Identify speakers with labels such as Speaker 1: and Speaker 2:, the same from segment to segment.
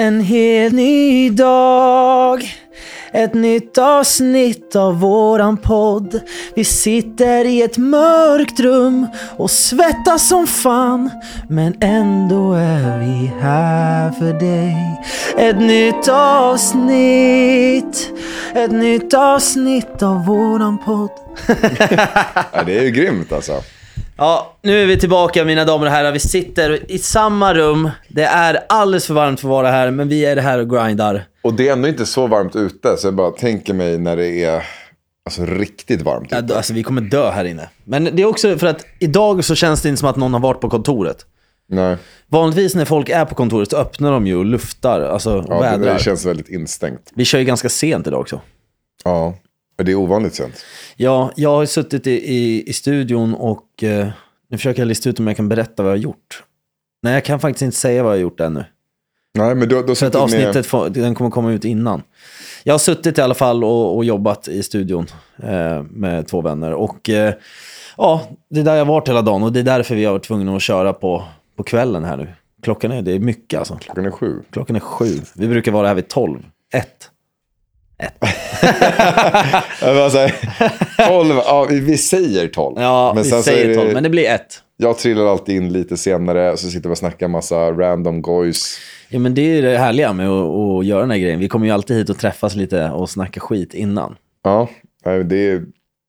Speaker 1: En helt ny dag. Ett nytt avsnitt av våran podd. Vi sitter i ett mörkt rum och svettas som fan. Men ändå är vi här för dig. Ett nytt avsnitt. Ett nytt avsnitt av våran podd.
Speaker 2: Ja, det är ju grymt alltså.
Speaker 1: Ja, nu är vi tillbaka mina damer och herrar. Vi sitter i samma rum. Det är alldeles för varmt för att vara här, men vi är här och grindar.
Speaker 2: Och det är ändå inte så varmt ute, så jag bara tänker mig när det är alltså, riktigt varmt
Speaker 1: Ja,
Speaker 2: ute.
Speaker 1: Alltså vi kommer dö här inne. Men det är också för att idag så känns det inte som att någon har varit på kontoret.
Speaker 2: Nej,
Speaker 1: Vanligtvis när folk är på kontoret så öppnar de ju och luftar, alltså och
Speaker 2: ja,
Speaker 1: vädrar.
Speaker 2: det känns väldigt instängt.
Speaker 1: Vi kör ju ganska sent idag också.
Speaker 2: Ja, men det är ovanligt sent.
Speaker 1: Ja, jag har suttit i, i, i studion och eh, nu försöker jag lista ut om jag kan berätta vad jag har gjort. Nej, jag kan faktiskt inte säga vad jag har gjort ännu.
Speaker 2: Nej, men då, då
Speaker 1: För att
Speaker 2: ni-
Speaker 1: avsnittet får, den kommer komma ut innan. Jag har suttit i alla fall och, och jobbat i studion eh, med två vänner. Och eh, ja, det är där jag har varit hela dagen och det är därför vi har varit tvungna att köra på, på kvällen här nu. Klockan är, det är mycket alltså.
Speaker 2: Klockan är sju.
Speaker 1: Klockan är sju. Vi brukar vara här vid tolv. Ett.
Speaker 2: Jag bara så här, tolv, ja, vi, säger tolv.
Speaker 1: Ja,
Speaker 2: men
Speaker 1: vi säger
Speaker 2: det,
Speaker 1: tolv, men det blir ett.
Speaker 2: Jag trillar alltid in lite senare, så sitter vi och snackar massa random gojs.
Speaker 1: Ja, men det är det härliga med att, att göra den här grejen. Vi kommer ju alltid hit och träffas lite och snacka skit innan.
Speaker 2: Ja, det är,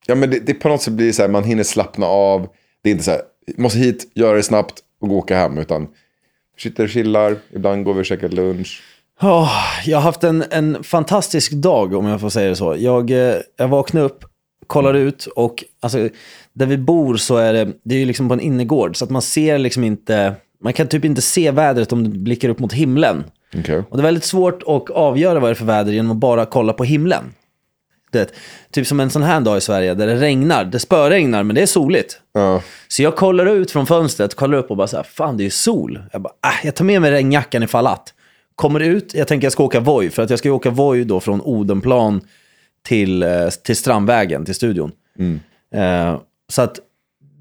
Speaker 2: ja men det, det på något sätt blir så här, man hinner slappna av. Det är inte så här, måste hit, göra det snabbt och gå åka hem. Utan sitter och chillar, ibland går vi och käkar lunch.
Speaker 1: Oh, jag har haft en, en fantastisk dag om jag får säga det så. Jag, eh, jag vaknade upp, kollar ut och alltså, där vi bor så är det, det är ju liksom på en innergård så att man ser liksom inte, man kan typ inte se vädret om du blickar upp mot himlen.
Speaker 2: Okej.
Speaker 1: Och det är väldigt svårt att avgöra vad det är för väder genom att bara kolla på himlen. Du vet, typ som en sån här dag i Sverige där det regnar, det spöregnar men det är soligt.
Speaker 2: Ja,
Speaker 1: Så jag kollar ut från fönstret, kollar upp och bara så här, fan det är ju sol. Jag bara, äh, jag tar med mig regnjackan ifall att. Kommer ut, jag tänker jag ska åka Voi, för att jag ska åka Voi då från Odenplan till, eh, till Strandvägen, till studion. Eh, så att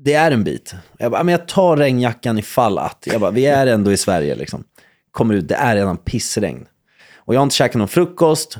Speaker 1: det är en bit. Jag bara, men jag tar regnjackan ifall att. Jag bara, vi är ändå i Sverige liksom. Kommer ut, det är redan pissregn. Och jag har inte käkat någon frukost.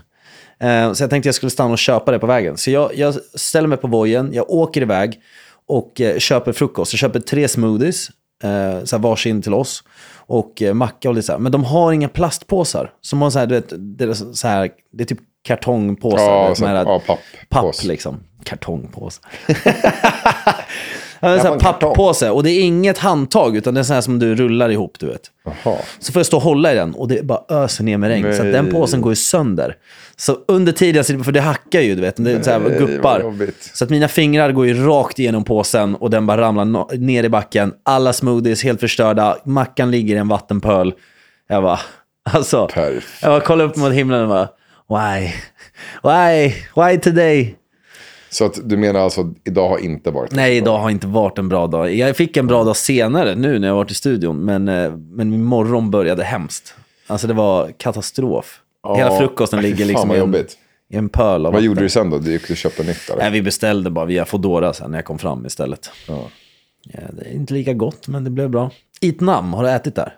Speaker 1: Eh, så jag tänkte jag skulle stanna och köpa det på vägen. Så jag, jag ställer mig på vojen, jag åker iväg och eh, köper frukost. Jag köper tre smoothies, eh, så här varsin till oss. Och eh, macka och lite så här. Men de har inga plastpåsar. Som har så här, du vet, det är, så här, det är typ kartongpåsar.
Speaker 2: Ja,
Speaker 1: vet,
Speaker 2: så-
Speaker 1: här-
Speaker 2: ja, papp-
Speaker 1: papp liksom. Kartongpåse. Sån
Speaker 2: Ja,
Speaker 1: här
Speaker 2: en
Speaker 1: papppåse. Och det är inget handtag, utan det är så här som du rullar ihop, du vet.
Speaker 2: jaha.
Speaker 1: Så får jag stå och hålla i den och det bara öser ner med regn. Så att den
Speaker 2: Nej.
Speaker 1: påsen går ju sönder. Så under tiden för det hackar ju, du vet. Det är så här,
Speaker 2: Nej,
Speaker 1: guppar. Så att mina fingrar går ju rakt igenom påsen och den bara ramlar ner i backen. Alla smoothies helt förstörda. Mackan ligger i en vattenpöl. Jag bara, alltså.
Speaker 2: Perfekt.
Speaker 1: Jag bara kollar upp mot himlen och bara, why? Why? Why today?
Speaker 2: Så att du menar alltså att idag har inte varit
Speaker 1: Nej, idag har inte varit en bra dag. Jag fick en bra dag senare nu när jag varit i studion, men, eh, men min morgon började hemskt. Alltså det var katastrof. Hela
Speaker 2: Ja,
Speaker 1: frukosten
Speaker 2: fy
Speaker 1: ligger liksom i en, i en pöl av
Speaker 2: Vad gjorde du sen då? Du gick och köpte nytt eller?
Speaker 1: Nej, vi beställde bara via Foodora sen när jag kom fram istället.
Speaker 2: Ja.
Speaker 1: Ja, det är inte lika gott, men det blev bra. Eat Nam, har du ätit där?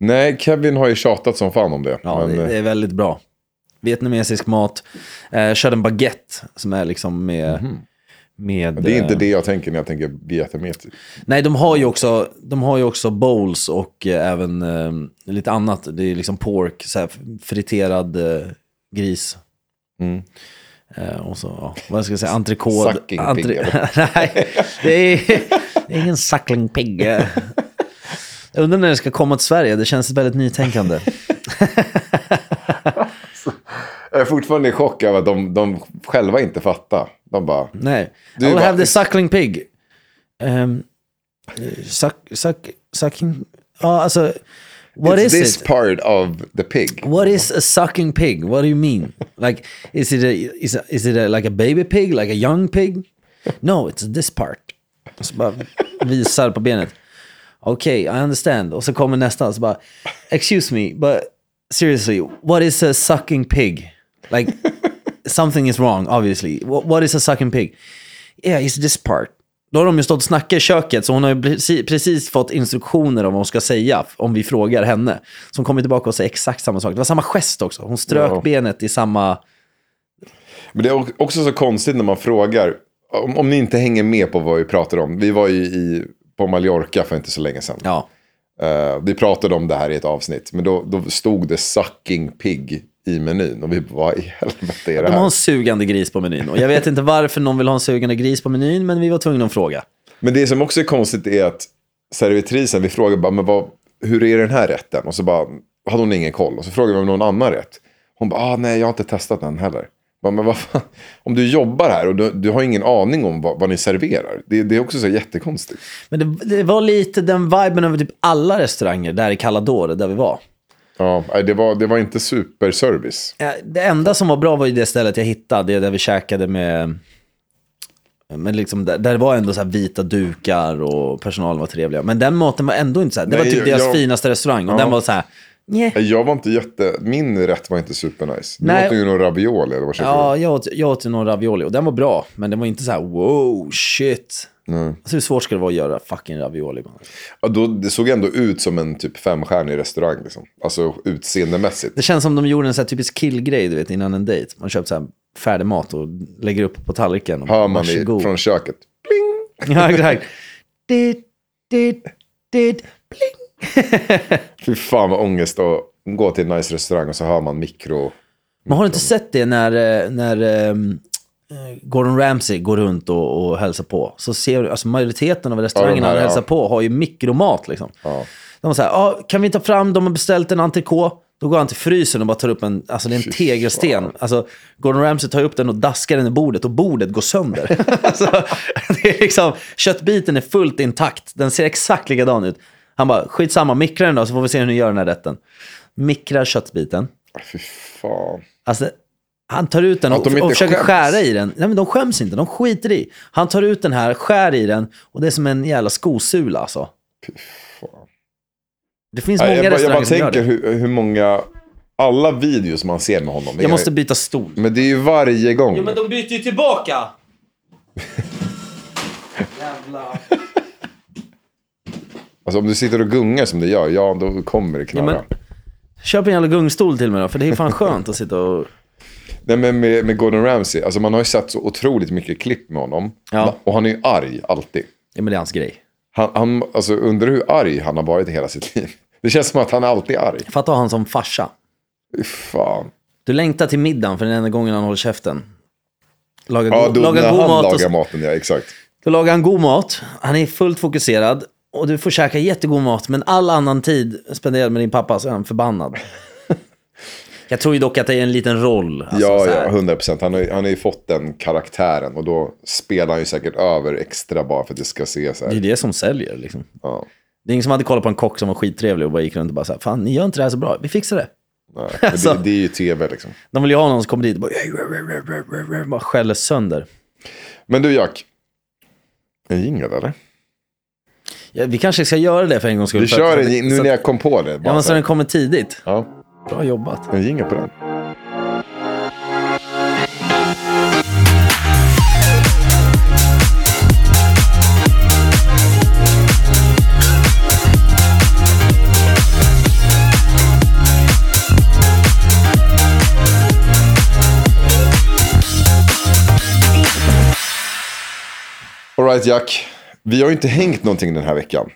Speaker 2: Nej, Kevin har ju tjatat som fan om det.
Speaker 1: Ja,
Speaker 2: men,
Speaker 1: det, det är väldigt bra. Vietnamesisk mat. Eh, körde en baguette som är liksom med... med
Speaker 2: Mhm. det är inte
Speaker 1: eh,
Speaker 2: det jag tänker när jag tänker vietnames.
Speaker 1: Nej, de har ju också, de har ju också bowls och eh, även eh, lite annat. Det är liksom pork, så här, friterad eh, gris.
Speaker 2: Mm.
Speaker 1: Eh, och så, ja, vad ska jag säga, entrecote.
Speaker 2: Sucking pig,
Speaker 1: Nej, det är, det är ingen suckling pig. Jag undrar när det ska komma till Sverige, det känns väldigt nytänkande.
Speaker 2: Jag är fortfarande i chock över att de, de själva inte fattar. De bara,
Speaker 1: Nej,
Speaker 2: Du
Speaker 1: I will
Speaker 2: bara-
Speaker 1: have the suckling pig. Um, suck, suck, sucking, ja alltså, what
Speaker 2: it's
Speaker 1: is
Speaker 2: this
Speaker 1: it?
Speaker 2: part of the pig.
Speaker 1: What is a sucking pig? What do you mean? Like, is it a, is, a, is it a, like a baby pig, like a young pig? No, it's this part. Så bara visar på benet. Okej, I understand. Och så kommer nästa så bara, excuse me, but seriously, what is a sucking pig? Like, something is wrong, obviously. What, what is a sucking pig? Yeah, it's this part. Då har de ju stått och snackat i köket, så hon har ju precis, precis fått instruktioner om vad hon ska säga om vi frågar henne. Så hon kommer tillbaka och säger exakt samma sak. Det var samma gest också. Hon strök
Speaker 2: Ja.
Speaker 1: benet i samma...
Speaker 2: Men det är också så konstigt när man frågar, om, om ni inte hänger med på vad vi pratar om. Vi var ju i, på Mallorca för inte så länge sedan.
Speaker 1: Ja,
Speaker 2: Eh, vi pratade om det här i ett avsnitt, men då, då stod det sucking pig i menyn. Och vi bara, i helvete är det
Speaker 1: de har
Speaker 2: här?
Speaker 1: en sugande gris på menyn. Och jag vet inte varför någon vill ha en sugande gris på menyn, men vi var tvungna att fråga.
Speaker 2: Men det som också är konstigt är att servitrisen, vi frågar bara, men vad, hur är den här rätten? Och så bara, hade hon ingen koll. Och så frågar vi om någon annan rätt. Hon bara, ah, nej jag har inte testat den heller. Bara, men vad fan? Om du jobbar här och du, du har ingen aning om vad, vad ni serverar. Det, det är också så jättekonstigt.
Speaker 1: Men det, det var lite den viben över typ alla restauranger där i Calador, där vi var.
Speaker 2: Ja, det var, det var inte superservice.
Speaker 1: Det enda som var bra var ju det stället jag hittade, där vi käkade med... Men liksom, där, där var ändå så här vita dukar och personalen var trevliga. Men den maten var ändå inte så här. Det var
Speaker 2: Nej,
Speaker 1: typ deras
Speaker 2: jag-
Speaker 1: finaste restaurang. Och
Speaker 2: Ja.
Speaker 1: den var så här... Nja.
Speaker 2: Jag var inte jätte, min rätt var inte supernice. Du
Speaker 1: Nej.
Speaker 2: åt ju någon ravioli eller vad köpte
Speaker 1: Ja, jag åt, jag åt någon ravioli och den var bra. Men den var inte så här wow, shit.
Speaker 2: Nej.
Speaker 1: Alltså hur svårt ska det vara att göra fucking ravioli? man?
Speaker 2: Ja, då, det såg ändå ut som en typ femstjärnig restaurang. Liksom. Alltså utseendemässigt.
Speaker 1: Det känns som de gjorde en så här typisk killgrej, du vet, innan en dejt. Man köper så här färdig mat och lägger upp på tallriken. Och
Speaker 2: Hör man
Speaker 1: varsågod.
Speaker 2: från köket.
Speaker 1: Ja, exakt. Dit, dit, dit, pling.
Speaker 2: Fy fan vad ångest att gå till en nice restaurang och så hör man mikro.
Speaker 1: Men har inte sett det när, eh, när ehm, eh, Gordon Ramsay går runt och, och hälsar på? Så ser du, alltså majoriteten av restaurangerna
Speaker 2: Ja,
Speaker 1: han hälsar
Speaker 2: ja.
Speaker 1: på har ju mikromat liksom.
Speaker 2: Ja.
Speaker 1: De här, ah, kan vi ta fram, de har beställt en entrecote. Då går han till frysen och bara tar upp en, alltså det är en tegelsten. Alltså, Gordon Ramsay tar upp den och daskar den i bordet och bordet går sönder. alltså, det är liksom, köttbiten är fullt intakt, den ser exakt likadan ut. Han bara, skitsamma, mikra den då så får vi se hur ni gör den här rätten. Mikrar köttbiten.
Speaker 2: Fy fan.
Speaker 1: Alltså, han tar ut den
Speaker 2: Att
Speaker 1: och,
Speaker 2: de
Speaker 1: och försöker
Speaker 2: skäms.
Speaker 1: skära i den. Nej, men de skäms inte, de skiter i. Han tar ut den här, skär i den och det är som en jävla skosula alltså.
Speaker 2: Fy fan.
Speaker 1: Det finns
Speaker 2: Nej,
Speaker 1: många
Speaker 2: jag, bara, jag bara
Speaker 1: restauranger som gör
Speaker 2: tänker
Speaker 1: det.
Speaker 2: hur, hur många, alla videos man ser med honom. det
Speaker 1: Jag måste byta stol.
Speaker 2: Men det är ju varje gång.
Speaker 1: de byter ju tillbaka! Jävla...
Speaker 2: Alltså om du sitter och gungar som du gör, ja då kommer det
Speaker 1: Ja,
Speaker 2: knarra.
Speaker 1: men, köp en jävla gungstol till mig då, för det är fan skönt att sitta och...
Speaker 2: Nej men med, med Gordon Ramsay, alltså man har ju sett så otroligt mycket klipp med honom.
Speaker 1: Ja.
Speaker 2: Och han är ju arg alltid.
Speaker 1: Ja, men det är hans grej.
Speaker 2: Han, han, alltså undrar hur arg han har varit i hela sitt liv. Det känns som att han är alltid arg.
Speaker 1: Fatta han som farsa.
Speaker 2: Fan.
Speaker 1: Du längtar till middagen för den enda gången han håller käften. Lagar,
Speaker 2: Ja, då,
Speaker 1: lagar
Speaker 2: när
Speaker 1: god
Speaker 2: han
Speaker 1: mat och
Speaker 2: lagar maten, ja exakt.
Speaker 1: Då lagar han god mat, han är fullt fokuserad och du får käka jättegod mat, men all annan tid spenderad med din pappa så är han förbannad. Jag tror ju dock att det är en liten roll. alltså,
Speaker 2: ja,
Speaker 1: här.
Speaker 2: ja, 100 procent. Han, har han har ju fått den karaktären och då spelar han ju säkert över extra bara för att det ska se så
Speaker 1: Det är
Speaker 2: här.
Speaker 1: det som säljer liksom.
Speaker 2: Ja.
Speaker 1: Det är ingen som hade kollat på en kock som var skittrevlig och bara gick runt och bara så här, fan ni gör inte det här så bra, vi fixar det.
Speaker 2: Nej,
Speaker 1: Alltså.
Speaker 2: det, det är ju tv liksom.
Speaker 1: De vill ju ha någon som kommer dit och bara, bara skäller sönder.
Speaker 2: Men du Jack. En jingel eller?
Speaker 1: Ja, vi kanske ska göra det för en gångs skull.
Speaker 2: Vi
Speaker 1: för
Speaker 2: kör
Speaker 1: att-
Speaker 2: en jing- nu
Speaker 1: så
Speaker 2: när jag kom på det.
Speaker 1: Ja,
Speaker 2: Bara
Speaker 1: men
Speaker 2: så
Speaker 1: den kommer tidigt.
Speaker 2: ja,
Speaker 1: Bra jobbat.
Speaker 2: en jingel på den. Alright Jack. Vi har ju inte hängt någonting den här veckan.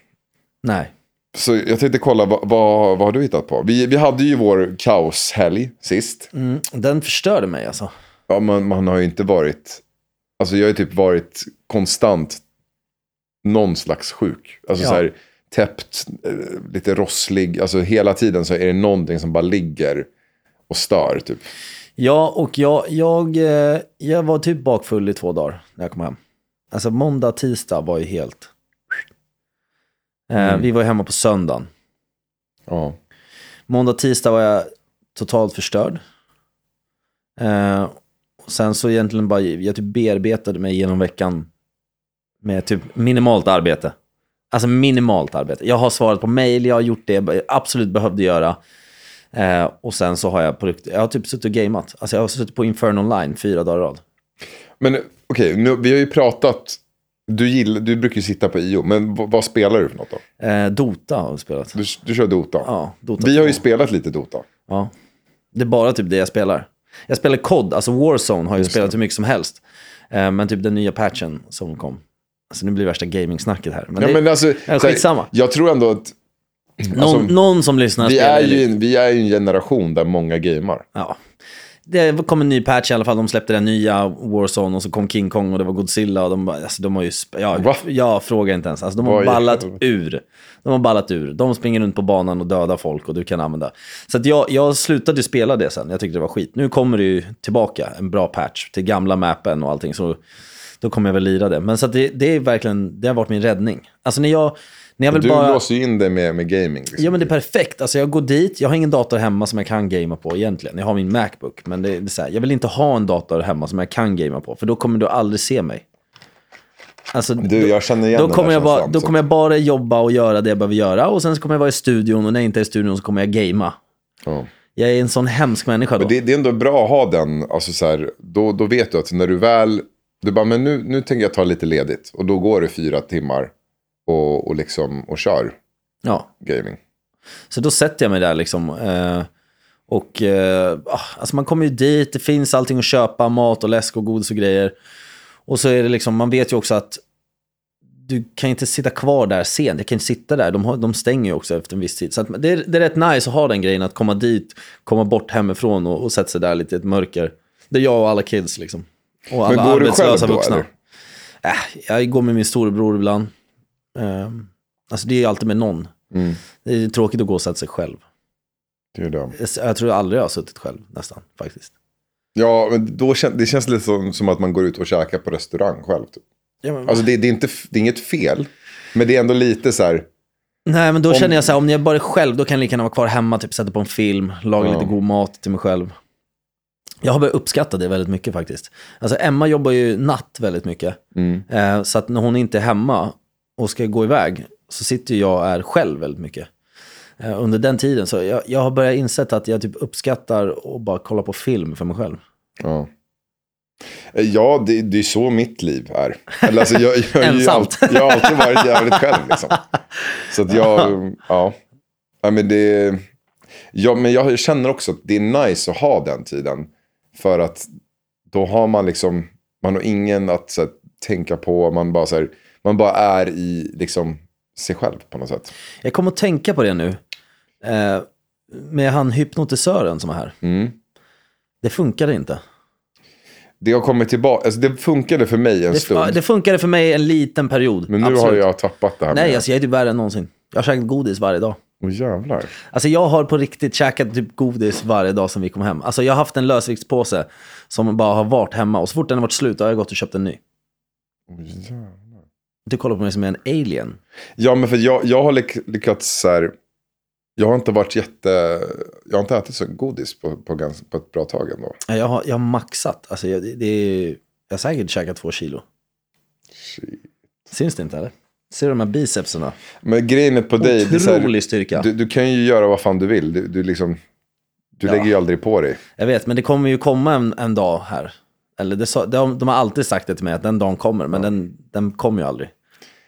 Speaker 1: Nej.
Speaker 2: Så jag tänkte kolla, vad, vad, vad har du hittat på? Vi, vi hade ju vår kaoshelg sist.
Speaker 1: Mm, den förstörde mig alltså.
Speaker 2: Ja, man, man har ju inte varit... Alltså jag har ju typ varit konstant någon slags sjuk. Alltså
Speaker 1: Ja.
Speaker 2: så här täppt, eh, lite rosslig. Alltså hela tiden så är det någonting som bara ligger och stör typ.
Speaker 1: Ja, och jag, jag, eh, jag var typ bakfull i två dagar när jag kom hem. Alltså måndag, tisdag var ju helt... Eh,
Speaker 2: Mm.
Speaker 1: Vi var ju hemma på söndagen.
Speaker 2: Ja.
Speaker 1: Måndag, tisdag var jag totalt förstörd. Eh, och sen så egentligen bara, jag typ bearbetade mig genom veckan med typ minimalt arbete. Alltså minimalt arbete. Jag har svarat på mail, jag har gjort det jag absolut behövde göra. Eh, och sen så har jag på riktigt, jag har typ suttit och gameat. Alltså jag har suttit på Inferno Online fyra dagar i rad.
Speaker 2: Men okej, nu- vi har ju pratat Du, gillar, du brukar ju sitta på IO, men vad, spelar du för något då?
Speaker 1: Eh, Dota har vi spelat.
Speaker 2: Du, du kör Dota?
Speaker 1: Ja, Dota
Speaker 2: Vi har ju
Speaker 1: 2.
Speaker 2: spelat lite Dota.
Speaker 1: Ja. Det är bara typ det jag spelar. Jag spelar COD, alltså Warzone har jag spelat hur mycket som helst. Eh, men typ den nya patchen som kom. Alltså nu blir det värsta gaming-snacket här. Men
Speaker 2: Ja,
Speaker 1: det,
Speaker 2: men alltså,
Speaker 1: ja,
Speaker 2: så här,
Speaker 1: skitsamma.
Speaker 2: Jag tror ändå att
Speaker 1: någon,
Speaker 2: alltså,
Speaker 1: någon som lyssnar
Speaker 2: vi, är
Speaker 1: ju
Speaker 2: ju vi är ju en generation där många gamar.
Speaker 1: Ja. Det kom en ny patch i alla fall, de släppte den nya Warzone och så kom King Kong och det var Godzilla och de, bara- alltså, de har ju, ja, jag frågar inte ens, alltså, de har ballat ur. De har ballat ur, de springer runt på banan och dödar folk och du kan använda. Så jag, jag slutade spela det sen, jag tyckte det var skit. Nu kommer det ju tillbaka, en bra patch till gamla mappen och allting, så då kommer jag väl lira det. Men så det, det är verkligen, det har varit min räddning. Alltså när jag, vill
Speaker 2: Du
Speaker 1: bara...
Speaker 2: låser ju in dig med, med gaming. Liksom.
Speaker 1: Ja men det är perfekt. Alltså jag går dit, jag har ingen dator hemma som jag kan gamea på egentligen. Jag har min Macbook. Men det, det är så här, jag vill inte ha en dator hemma som jag kan gamea på. För då kommer du aldrig se mig. Alltså,
Speaker 2: Du, jag känner igen
Speaker 1: då, kommer jag bara, då kommer jag bara jobba och göra det jag behöver göra. Och sen så kommer jag vara i studion och när jag inte är i studion så kommer jag gamea.
Speaker 2: Ja.
Speaker 1: Jag är en sån hemsk människa då.
Speaker 2: Men det, det är ändå bra att ha den, alltså så här, då, då vet du att när du väl, du bara, men nu, nu tänker jag ta lite ledigt. Och då går det fyra timmar och, och, liksom, och kör
Speaker 1: Ja,
Speaker 2: gaming.
Speaker 1: så då sätter jag mig där liksom. Eh, och eh, ah, alltså man kommer ju dit, det finns allting att köpa, mat och läsk och godis och grejer. Och så är det liksom, man vet ju också att du kan inte sitta kvar där sent. Jag kan inte sitta där. De, har, de stänger ju också efter en viss tid. Så det, är, det är rätt nice att ha den grejen, att komma dit, komma bort hemifrån och, och sätta sig där lite i ett mörker. Det är jag och alla kids liksom. Och alla
Speaker 2: Men går du
Speaker 1: arbetslösa
Speaker 2: själv då,
Speaker 1: vuxna.
Speaker 2: eller?
Speaker 1: Äh, jag går med min storebror ibland. Um, alltså det är ju alltid med någon.
Speaker 2: Mm.
Speaker 1: Det är tråkigt att gå och sätta sig själv.
Speaker 2: Det är det.
Speaker 1: Jag- Jag tror aldrig jag har suttit själv nästan faktiskt.
Speaker 2: Ja, men då kän, det känns lite som, som att man går ut och käkar på restaurang själv. Typ.
Speaker 1: Ja, men,
Speaker 2: Alltså det, det, är inte, det är inget fel, men det är ändå lite så här,
Speaker 1: Nej, men då
Speaker 2: Om-
Speaker 1: känner jag så här, om jag bara är själv, då kan jag lika gärna vara kvar hemma, typ sätta på en film, laga
Speaker 2: Ja.
Speaker 1: lite god mat till mig själv. Jag har börjat uppskatta det väldigt mycket faktiskt. Alltså Emma jobbar ju natt väldigt mycket.
Speaker 2: mm,
Speaker 1: Eh, så att när hon inte är hemma och ska gå iväg så sitter jag och är själv väldigt mycket. Eh, under den tiden så jag, jag har börjat insett att jag typ uppskattar att bara kolla på film för mig själv.
Speaker 2: ja. Eh, Ja, det, det är så mitt liv är. Eller, alltså, jag, jag, är ju
Speaker 1: Ensamt.
Speaker 2: allt- jag har alltid varit jävligt själv. Liksom. Så att jag, ja. ja men det, ja, men jag känner också att det är nice att ha den tiden. För att då har man liksom, man har ingen att här, tänka på, man bara, så här, man bara är i liksom, sig själv på något sätt.
Speaker 1: Jag kommer att tänka på det nu. Eh, med han hypnotisören som är här.
Speaker 2: Mm.
Speaker 1: Det funkade inte.
Speaker 2: Det har kommit tillbaka, alltså det funkade för mig en
Speaker 1: Det,
Speaker 2: stund.
Speaker 1: det funkade för mig en liten period.
Speaker 2: men nu
Speaker 1: Absolut.
Speaker 2: har jag tappat det här
Speaker 1: Nej,
Speaker 2: med...
Speaker 1: alltså jag är typ värre än någonsin. Jag har käkat godis varje dag.
Speaker 2: Åh jävlar.
Speaker 1: Alltså jag har på riktigt käkat typ godis varje dag sedan vi kom hem. Alltså jag har haft en lösviktspåse som bara har varit hemma och så fort den har varit slut har jag gått och köpt en ny.
Speaker 2: Åh, jävlar.
Speaker 1: Du kollar på mig som en alien.
Speaker 2: Ja, men för jag, jag har lyck, lyckats så här. Jag har inte varit jätte... Jag har inte ätit så godis på, på, ganska, på ett bra tag ändå.
Speaker 1: Jag har, jag har maxat. Alltså jag, det, det är, jag har säkert käkat två kilo.
Speaker 2: Shit.
Speaker 1: Syns det inte eller? Ser du de här bicepsarna?
Speaker 2: Men grejen är på dig,
Speaker 1: Otrolig
Speaker 2: här,
Speaker 1: styrka.
Speaker 2: du, du kan ju göra vad fan du vill. Du, du, liksom, du
Speaker 1: Ja.
Speaker 2: lägger ju aldrig på dig.
Speaker 1: Jag vet, men det kommer ju komma en, en dag här. Eller det, de, de har alltid sagt det till mig, att den dagen kommer, men den, den kommer ju aldrig.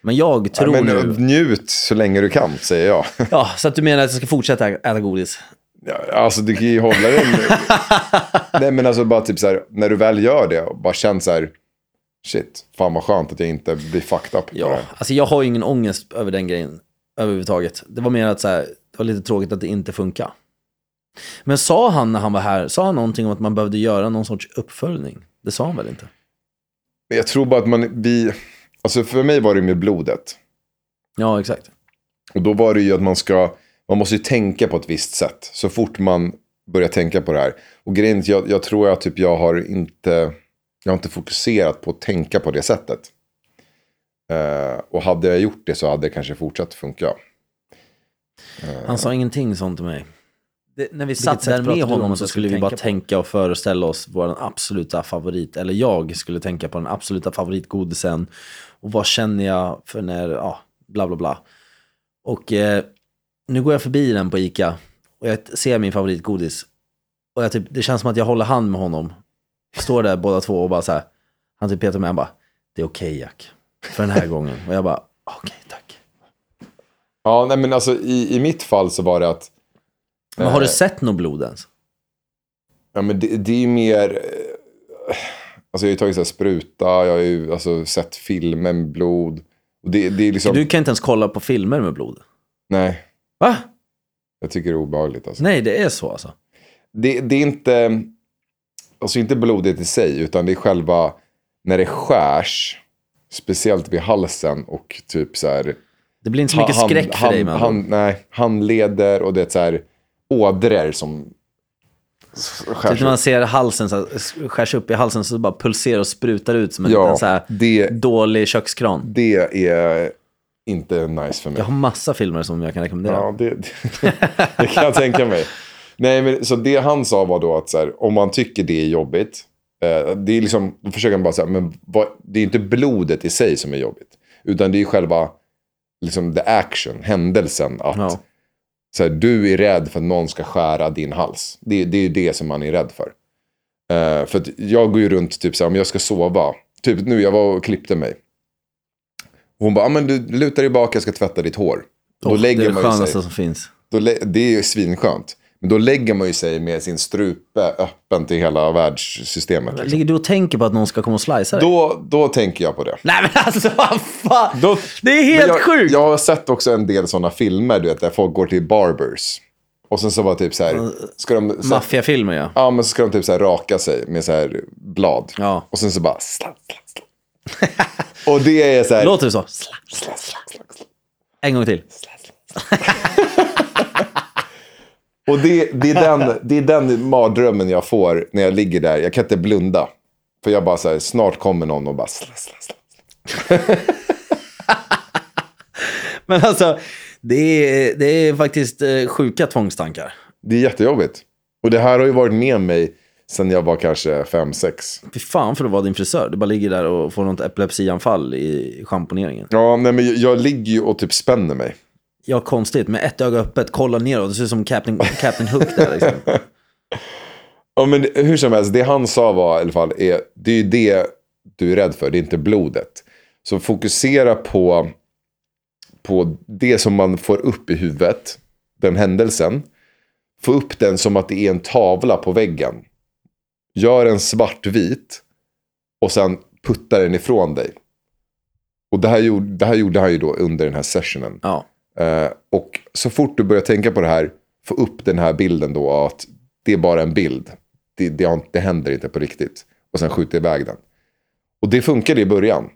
Speaker 1: Men jag tror
Speaker 2: Ja, men
Speaker 1: nu...
Speaker 2: njut så länge du kan, säger jag.
Speaker 1: Ja, så att du menar att jag ska fortsätta äta godis?
Speaker 2: Ja, alltså du kan ju hålla dig. Nej men alltså bara typ så här, när du väl gör det och bara känn så här, shit, fan vad skönt att jag inte blir fucked up
Speaker 1: Ja, alltså jag har ju ingen ångest över den grejen överhuvudtaget. Det var mer att så här, det var lite tråkigt att det inte funkar. Men sa han när han var här, sa han någonting om att man behövde göra någon sorts uppföljning? Det sa han väl inte?
Speaker 2: Jag tror bara att man, vi, alltså för mig var det med blodet.
Speaker 1: Ja, exakt.
Speaker 2: Och då var det ju att man ska, man måste ju tänka på ett visst sätt. Så fort man börjar tänka på det här. Och grejen är att jag, jag tror att typ jag har inte, jag har inte fokuserat på att tänka på det sättet. Eh, och hade jag gjort det så hade det kanske fortsatt funka.
Speaker 1: Han sa ingenting sånt till mig.
Speaker 3: Det, när vi satt där med honom
Speaker 1: om
Speaker 3: så skulle
Speaker 1: vi bara
Speaker 3: på-
Speaker 1: tänka och föreställa oss vår absoluta favorit. Eller jag skulle tänka på den absoluta favoritgodisen. Och vad känner jag för när, ja, bla bla bla. Och eh, nu går jag förbi den på Ica. Och jag ser min favoritgodis. Och jag typ, det känns som att jag håller hand med honom. Står där båda två och bara så här. Han typ petar mig, han bara, det är okej Jack. för den här gången. Och jag bara, okej tack.
Speaker 2: Ja, nej men alltså i, i mitt fall så var det att,
Speaker 1: Men har du
Speaker 2: Eh.
Speaker 1: sett något blod ens?
Speaker 2: ja men det, det är mer, eh, alltså jag har ju tagit så spruta, jag har ju alltså, sett filmer med blod. Och det, det är liksom,
Speaker 1: Du kan inte ens kolla på filmer med blod.
Speaker 2: nej,
Speaker 1: Va?
Speaker 2: jag tycker det är obehagligt alltså.
Speaker 1: Nej, det är så alltså.
Speaker 2: Det, det är inte, alltså inte blodet i sig, utan det är själva när det skärs, speciellt vid halsen och typ så här.
Speaker 1: Det blir inte så mycket
Speaker 2: hand-
Speaker 1: skräck för
Speaker 2: hand,
Speaker 1: dig med
Speaker 2: hand, Nej, handleder och det är så här ådror som
Speaker 1: Typ när man ser halsen så här, skärs upp i halsen så bara pulserar och sprutar ut som en
Speaker 2: Ja,
Speaker 1: liten så här
Speaker 2: det,
Speaker 1: dålig kökskran.
Speaker 2: det är inte nice för mig.
Speaker 1: Jag har massa filmer som jag kan rekommendera.
Speaker 2: Ja, det, det, det kan jag tänka mig. Nej, men så det han sa var då att så här, om man tycker det är jobbigt, eh, det är liksom, då försöker han bara säga, men vad, det är inte blodet i sig som är jobbigt, utan det är själva liksom the action, händelsen att
Speaker 1: Ja.
Speaker 2: Så här, du är rädd för att någon ska skära din hals. Det, det är det som man är rädd för. Eh, för jag går ju runt typ så här, om jag ska sova, typ nu, jag var och klippte mig. Hon bara, ah, men du lutar dig bak, jag ska tvätta ditt hår. Då
Speaker 1: Åh, det
Speaker 2: lägger
Speaker 1: är det
Speaker 2: man ju sig
Speaker 1: skönaste som finns.
Speaker 2: då, det är ju svinskönt. Men då lägger man ju sig med sin strupe öppen till hela världssystemet. Liksom.
Speaker 1: Ligger du och tänker på att någon ska komma och slicea dig?
Speaker 2: Då, då tänker jag på det.
Speaker 1: Nej men alltså vad fan!
Speaker 2: Då,
Speaker 1: Det är helt
Speaker 2: jag,
Speaker 1: sjukt!
Speaker 2: Jag har sett också en del sådana filmer du vet, där folk går till barbers. Och sen så var typ så här, ska de, så,
Speaker 1: Maffiafilmer ja.
Speaker 2: ja, men så ska de typ så här raka sig med så här blad.
Speaker 1: Ja.
Speaker 2: Och sen så bara slapp, slapp, slapp. Och det är så här,
Speaker 1: Låter det så?
Speaker 2: slapp, slapp, slapp, slapp.
Speaker 1: En gång till.
Speaker 2: Och det, det, är den, det är den mardrömmen jag får när jag ligger där. Jag kan inte blunda. För jag bara så här, snart kommer någon och bara slapp, slapp, slapp.
Speaker 1: Men alltså, det är, det är faktiskt eh, sjuka tvångstankar.
Speaker 2: Det är jättejobbigt. Och det här har ju varit med mig sen jag var kanske fem sex.
Speaker 1: Fy fan för att vara din frisör. Du bara ligger där och får något epilepsianfall i schamponeringen.
Speaker 2: Ja, nej, men jag ligger ju och typ spänner mig.
Speaker 1: Ja, konstigt. Med ett öga öppet, kolla neråt. Det ser ut som Captain, Captain Hook där liksom.
Speaker 2: Ja, men hur som helst, det han sa var i alla fall, är, det är ju det du är rädd för, det är inte blodet. Så fokusera på, på det som man får upp i huvudet, den händelsen. Få upp den som att det är en tavla på väggen. Gör en svartvit och sen putta den ifrån dig. Och det här, gjorde, det här gjorde han ju då under den här sessionen.
Speaker 1: Ja.
Speaker 2: Eh, och så fort du börjar tänka på det här, få upp den här bilden då att det är bara en bild. Det, det, har det händer inte på riktigt. Och sen skjuta iväg den. Och det funkade i början.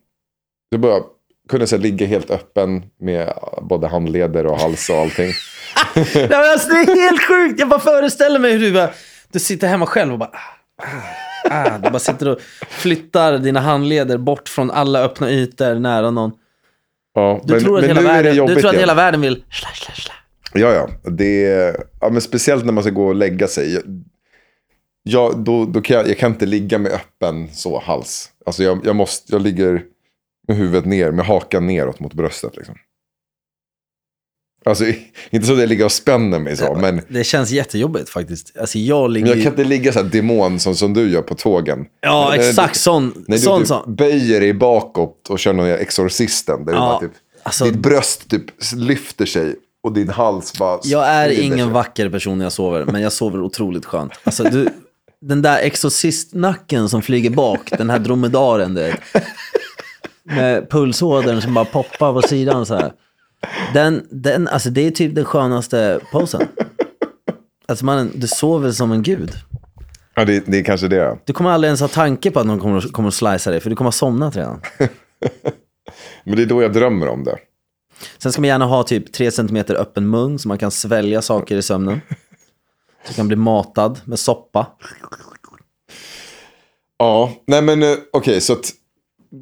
Speaker 2: Du bara kunde så här, ligga helt öppen med både handleder och hals och allting.
Speaker 1: Nej, men alltså, det är helt sjukt. Jag bara föreställer mig hur du bara, du sitter hemma själv och bara, ah, ah. ah. Du bara sitter och flyttar dina handleder bort från alla öppna ytor nära någon.
Speaker 2: Ja,
Speaker 1: Du tror att, hela, världen, du
Speaker 2: jobbigt
Speaker 1: tror att
Speaker 2: igen.
Speaker 1: hela världen vill sla, sla, sla.
Speaker 2: Ja, ja. Det är, ja men speciellt när man ska gå och lägga sig. Jag, då, då kan jag, jag kan inte ligga med öppen så hals. Alltså jag, jag, måste, jag ligger med huvudet ner, med hakan neråt mot bröstet. Liksom. Alltså inte så att jag ligger och spänner mig så, men,
Speaker 1: Det känns jättejobbigt faktiskt. Alltså jag ligger
Speaker 2: men jag kan inte ligga så här demon som, som du gör på tågen.
Speaker 1: Ja,
Speaker 2: När-
Speaker 1: exakt sån.
Speaker 2: När du
Speaker 1: sån,
Speaker 2: typ
Speaker 1: sån.
Speaker 2: böjer dig bakåt och kör någon exorcisten. Där du
Speaker 1: Ja,
Speaker 2: bara typ,
Speaker 1: alltså-
Speaker 2: ditt bröst typ lyfter sig och din hals bara
Speaker 1: Jag är ingen vacker person när jag sover, men jag sover otroligt skönt. Alltså, du, den där exorcistnacken som flyger bak, den här dromedaren, du vet. Med pulsådern som bara poppar på sidan så här. Den, den, alltså det är typ den skönaste posen. Alltså man, du sover som en gud.
Speaker 2: Ja, det, det är kanske det.
Speaker 1: Du kommer aldrig ens ha tanke på att någon kommer, kommer att slicea dig, för du kommer ha somnat redan.
Speaker 2: Men det är då jag drömmer om det.
Speaker 1: Sen ska man gärna ha typ 3 cm öppen mun så man kan svälja saker i sömnen. Så kan bli matad med soppa.
Speaker 2: Ja, nej men eh, okej, så att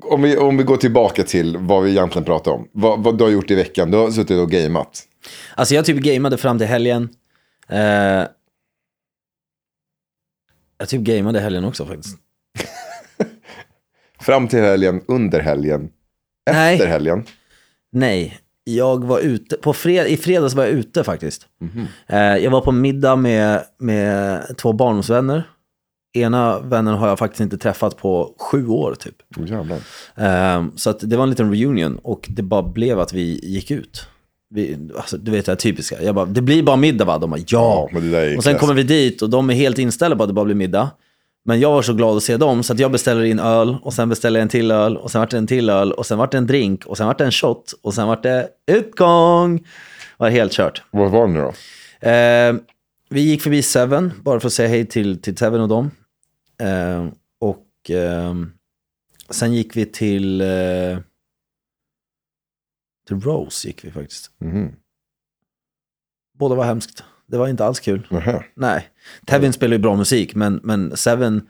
Speaker 2: om vi, om vi går tillbaka till vad vi egentligen pratar om. Vad, vad du har gjort i veckan. Du har suttit och gameat.
Speaker 1: Alltså jag typ gameade fram till helgen. Eh, jag typ gameade helgen också faktiskt.
Speaker 2: Fram till helgen, under helgen,
Speaker 1: Nej.
Speaker 2: efter helgen.
Speaker 1: Nej, jag var ute. På fred I fredags var jag ute faktiskt.
Speaker 2: Mhm.
Speaker 1: Eh, jag var på middag med, med två barndomsvänner. Ena vännen har jag faktiskt inte träffat på sju år typ.
Speaker 2: Oh,
Speaker 1: så att det var en liten reunion och det bara blev att vi gick ut. Vi, alltså, du vet det här typiska. Jag bara, det blir bara middag va? De bara, ja.
Speaker 2: Ja,
Speaker 1: och sen kommer vi dit och de är helt inställda på att det bara blir middag. Men jag var så glad att se dem så att jag beställer in öl och sen beställer jag en till öl och sen vart det en till öl och sen vart det en drink och sen vart det en shot och sen vart det utgång. Det var helt kört.
Speaker 2: Vad var det nu då?
Speaker 1: Eh, vi gick förbi Seven, bara för att säga hej till, till Seven och dem. Eh, och eh, sen gick vi till, eh, till Rose gick vi faktiskt.
Speaker 2: Mhm.
Speaker 1: Båda var hemskt. Det var inte alls kul.
Speaker 2: Nähä.
Speaker 1: Nej. Tevin spelar ju bra musik, men, men Seven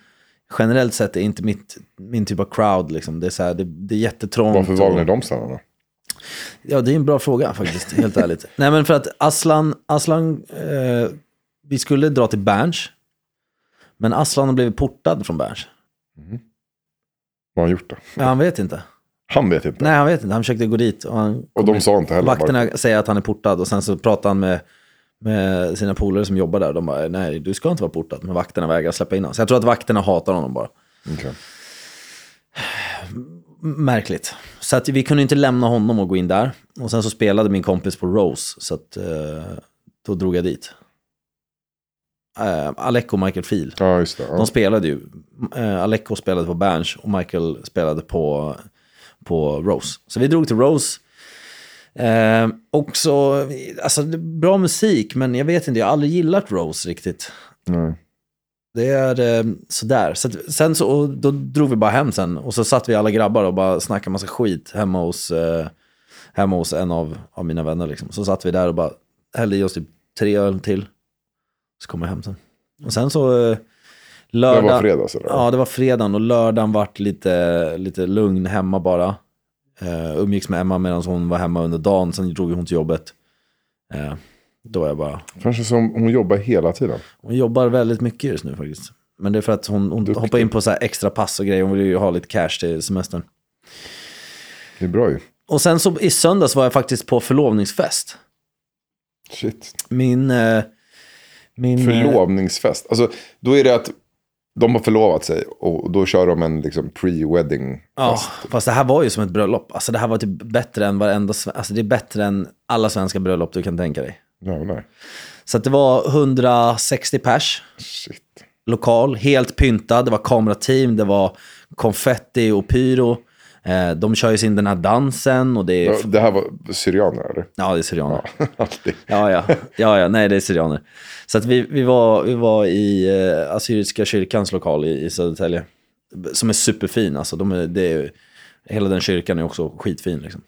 Speaker 1: generellt sett är inte mitt, min typ av crowd. Liksom. Det, är så här, det, det är jättetrångt.
Speaker 2: Varför valde ni de ställena?
Speaker 1: Ja, det är en bra fråga faktiskt, helt ärligt. Nej, men för att Aslan, Aslan eh, vi skulle dra till Berns, men Aslan har blivit portad från Berns.
Speaker 2: Vad har han gjort då?
Speaker 1: Ja, han vet inte.
Speaker 2: Han vet inte.
Speaker 1: Nej, han vet inte. Han försökte gå dit och han,
Speaker 2: Och de sa inte heller. Bara,
Speaker 1: vakterna säger att han är portad och sen så pratar han med, med sina polare som jobbar där. De bara, nej, du ska inte vara portad. Men vakterna vägrar släppa in honom. Så jag tror att vakterna hatar honom bara.
Speaker 2: Okej.
Speaker 1: Märkligt. Så att vi kunde inte lämna honom och gå in där. Och sen så spelade min kompis på Rose, så att eh, då drog jag dit. Eh, Alec och Michael Field.
Speaker 2: Ja, just det. Ja.
Speaker 1: De spelade ju. Eh, Alecko spelade på Berns och Michael spelade på, på Rose. Så vi drog till Rose. Eh, också, alltså bra musik, men jag vet inte, jag har aldrig gillat Rose riktigt.
Speaker 2: Nej.
Speaker 1: Det är eh, sådär. Så att, sen så, då drog vi bara hem sen. Och så satt vi alla grabbar och bara snackade massa skit hemma hos, eh, hemma hos en av, av mina vänner. Liksom. Så satt vi där och bara hällde i oss typ tre öl till. Så kom jag hem sen. Och sen så eh,
Speaker 2: Det
Speaker 1: lördag...
Speaker 2: var fredags eller?
Speaker 1: Ja, det var fredagen och lördagen vart lite, lite lugn hemma bara. Uh, umgicks med Emma medan hon var hemma under dagen. Sen drog hon till jobbet. Eh, då var jag bara...
Speaker 2: Kanske som hon jobbar hela tiden.
Speaker 1: Hon jobbar väldigt mycket just nu faktiskt. Men det är för att hon, hon hoppar in på så här extra pass och grejer. Hon vill ju ha lite cash till semestern.
Speaker 2: Det är bra ju.
Speaker 1: Och sen så i söndags var jag faktiskt på förlovningsfest.
Speaker 2: Shit.
Speaker 1: Min... Eh, min eh,
Speaker 2: Förlovningsfest. Alltså, då är det att de har förlovat sig och då kör de en liksom pre-wedding
Speaker 1: Ja, fast det här var ju som ett bröllop. Alltså det här var typ bättre än varenda... Alltså det är bättre än alla svenska bröllop du kan tänka dig.
Speaker 2: Jävlar.
Speaker 1: Så det var 160 pers,
Speaker 2: Shit.
Speaker 1: lokal, helt pyntad. Det var kamerateam, det var konfetti och pyro. Eh, de kör ju sin den här dansen och det är...
Speaker 2: Ja, Det här var syrianer eller?
Speaker 1: Ja, det är syrianer.
Speaker 2: Alltid.
Speaker 1: Ja, ja, ja, ja, nej det är syrianer. Så att vi, vi, var, vi var i eh, Assyriska kyrkans lokal i, i Södertälje. Som är superfin, alltså. De är, det är, hela den kyrkan är också skitfin. Liksom.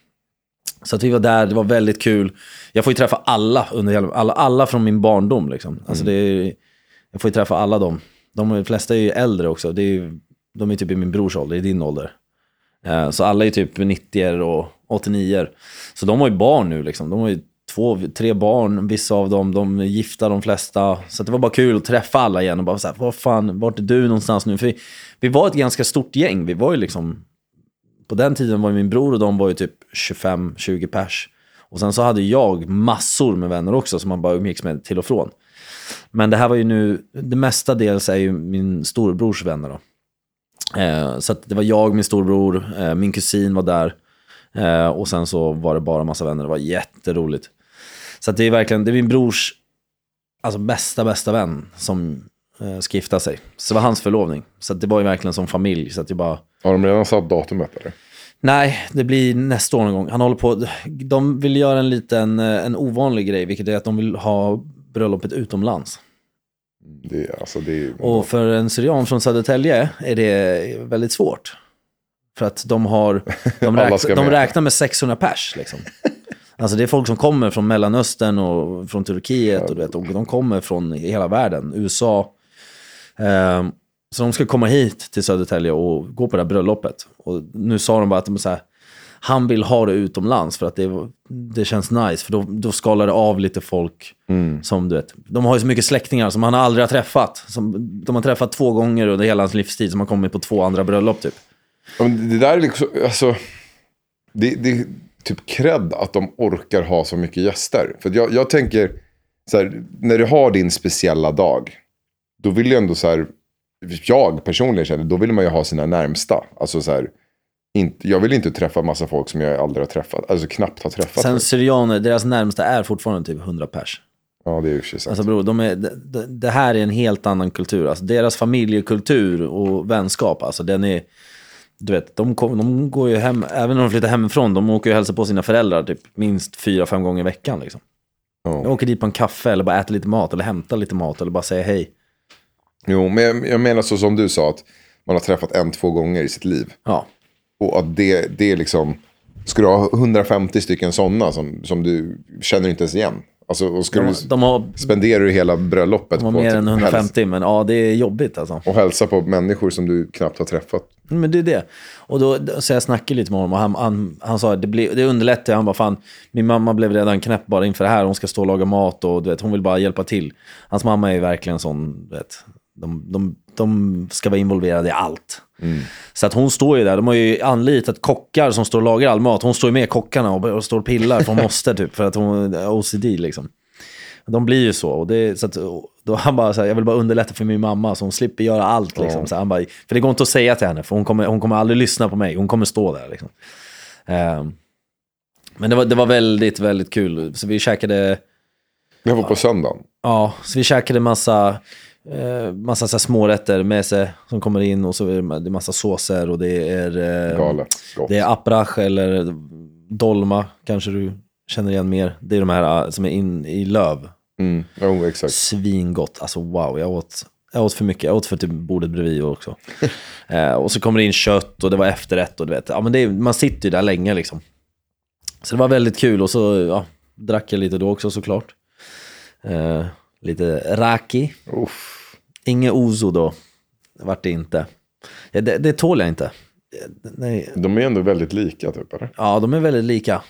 Speaker 1: Så att vi var där, det var väldigt kul. Jag får ju träffa alla, under hela, alla, alla från min barndom. Liksom. Alltså det är, jag får ju träffa alla dem. De flesta är ju äldre också. Det är, ju- de är typ i min brors ålder, i din ålder. Eh, Så alla är typ 90 och 89 Så de har ju barn nu liksom. De har ju två, tre barn, vissa av dem, de är gifta de flesta. Så att det var bara kul att träffa alla igen och bara så här, vad fan, vart är du någonstans nu? För vi, vi var ett ganska stort gäng, vi var ju liksom, på den tiden var ju min bror och de var ju typ 25-20 pers. Och sen så hade jag massor med vänner också som man bara umgicks med till och från. Men det här var ju nu, det mesta dels är ju min storebrors vänner då. Eh, så att det var jag, min storbror, eh, min kusin var där. Eh, och sen så var det bara massa vänner, det var jätteroligt. Så det är verkligen, det är min brors alltså bästa, bästa vän som eh, ska gifta sig. Så det var hans förlovning. Så det var ju verkligen som familj. Så att det bara...
Speaker 2: Har de redan satt datumet eller?
Speaker 1: Nej, det blir nästa år någon gång. Han håller på, de vill göra en liten, eh, en ovanlig grej, vilket är att de vill ha bröllopet utomlands.
Speaker 2: Det alltså, det
Speaker 1: Och för en syrian från Södertälje är det väldigt svårt. För att de har, de, räknar, de räknar med 600 pers liksom. Alltså det är folk som kommer från Mellanöstern och från Turkiet och, du vet, och de kommer från hela världen, USA. Ehm, så de ska komma hit till Södertälje och gå på det här bröllopet. Och nu sa de bara att de så här, han vill ha det utomlands för att det, det känns nice. För då, då skalar det av lite folk som du vet. De har ju så mycket släktingar som han aldrig har träffat. Som, de har träffat två gånger under hela hans livstid som har kommit på två andra bröllop typ.
Speaker 2: Det där är liksom, alltså, det, det typ cred att de orkar ha så mycket gäster. För jag, jag tänker, så här, när du har din speciella dag, då vill jag ändå så här, jag personligen känner, då vill man ju ha sina närmsta. Alltså så här, inte, jag vill inte träffa massa folk som jag aldrig har träffat, alltså knappt har träffat.
Speaker 1: Sen syrianer, deras närmsta är fortfarande typ 100 pers.
Speaker 2: Ja, det är ju sig sant.
Speaker 1: Alltså bror, de är, det, det här är en helt annan kultur. Alltså deras familjekultur och vänskap, alltså den är... Du vet, de, kom, de går ju hem, även när de flyttar hemifrån, de åker ju och hälsar på sina föräldrar typ minst fyra, fem gånger i veckan. Liksom.
Speaker 2: Ja.
Speaker 1: De åker dit på en kaffe eller bara äter lite mat eller hämtar lite mat eller bara säger hej.
Speaker 2: Jo, men jag, menar så som du sa, att man har träffat en, två gånger i sitt liv.
Speaker 1: Ja,
Speaker 2: Och att det, det är liksom, ska du ha 150 stycken sådana som, som du känner inte ens igen? Alltså, och ska
Speaker 1: de,
Speaker 2: du
Speaker 1: de har,
Speaker 2: spenderar du hela bröllopet
Speaker 1: de har
Speaker 2: på
Speaker 1: mer
Speaker 2: att
Speaker 1: än
Speaker 2: hälsa,
Speaker 1: 150, men ja, det är jobbigt alltså.
Speaker 2: och hälsa på människor som du knappt har träffat?
Speaker 1: Men det är det. Och då, så jag snackade lite med honom och han, han, han sa att det, blir- det underlättar. Han bara, fan, min mamma blev redan knäpp bara inför det här. Hon ska stå och laga mat och du vet, hon vill bara hjälpa till. Hans mamma är verkligen sån, du vet, de, de, de ska vara involverade i allt. Så att hon står ju där, de har ju anlitat kockar som står och lagar all mat. Hon står ju med kockarna och, och står och pillar för hon måste typ, för att hon är OCD liksom. De blir ju så. Och det, så att, då han bara så här, jag vill bara underlätta för min mamma så hon slipper göra allt. Liksom.
Speaker 2: Ja.
Speaker 1: Så han bara, för det går inte att säga till henne, för hon kommer, hon kommer aldrig lyssna på mig. Hon kommer stå där. Liksom. Ehm, men det var, det var väldigt, väldigt kul. Så vi käkade,
Speaker 2: Jag var på söndagen.
Speaker 1: ja, så vi käkade massa, eh, massa så smårätter med sig som kommer in och så är det det massa såser och det är... Eh,
Speaker 2: Galet. Gott.
Speaker 1: det är aprach eller dolma, kanske du känner igen mer. Det är de här eh, som är in i löv.
Speaker 2: Mm. Jo, exakt.
Speaker 1: Svingott. Alltså wow, jag åt, jag åt för mycket. Jag åt för typ bordet bredvid också. eh, och så kommer det in kött och det var efterrätt och du vet, ja, men är, man sitter ju där länge liksom. Så det var väldigt kul och så ja, drack jag lite då också såklart. Eh, lite raki.
Speaker 2: Uff.
Speaker 1: Inget ouzo då. Det vart det inte. Ja, det, det tål jag inte. Eh, Nej,
Speaker 2: De är ändå väldigt lika typ, eller?
Speaker 1: Ja, de är väldigt lika.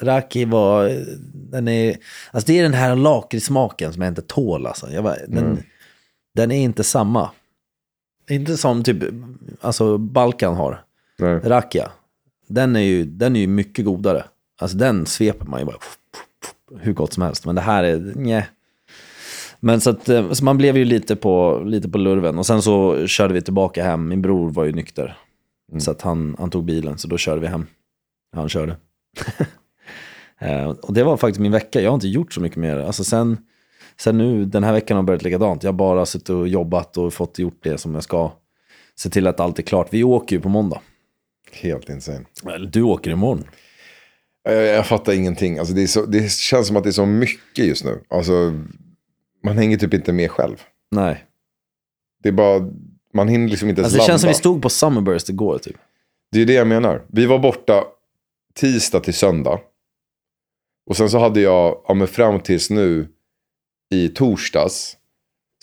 Speaker 1: Raki var, den är, alltså det är den här lakritssmaken som jag inte tål alltså. Jag bara, den, den är inte samma. Inte som typ, alltså Balkan har.
Speaker 2: Nej.
Speaker 1: Rakia, den är ju, den är ju mycket godare. Alltså den sveper man ju bara hur gott som helst. Men det här är, nej. Men så, att, eh, så man blev ju lite på, lite på lurven. Och sen så körde vi tillbaka hem. Min bror var ju nykter. Så att han, han tog bilen, så då körde vi hem. Han körde. Eh, och det var faktiskt min vecka. Jag har inte gjort så mycket mer. Alltså sen, sen nu, den här veckan har börjat likadant. Jag har bara suttit och jobbat och fått gjort det som jag ska. Se till att allt är klart. Vi åker ju på måndag.
Speaker 2: Helt insane.
Speaker 1: Du åker imorgon.
Speaker 2: Jag, jag fattar ingenting. Alltså, det, så, det känns som att det är så mycket just nu. Alltså, man hänger typ inte med själv.
Speaker 1: Nej.
Speaker 2: Det är bara, man hinner liksom inte ens
Speaker 1: Alltså det känns som
Speaker 2: landa.
Speaker 1: vi stod på Summerburst igår typ.
Speaker 2: Det är ju det jag menar. Vi var borta tisdag till söndag. Och sen så hade jag, ja men fram tills nu i torsdags.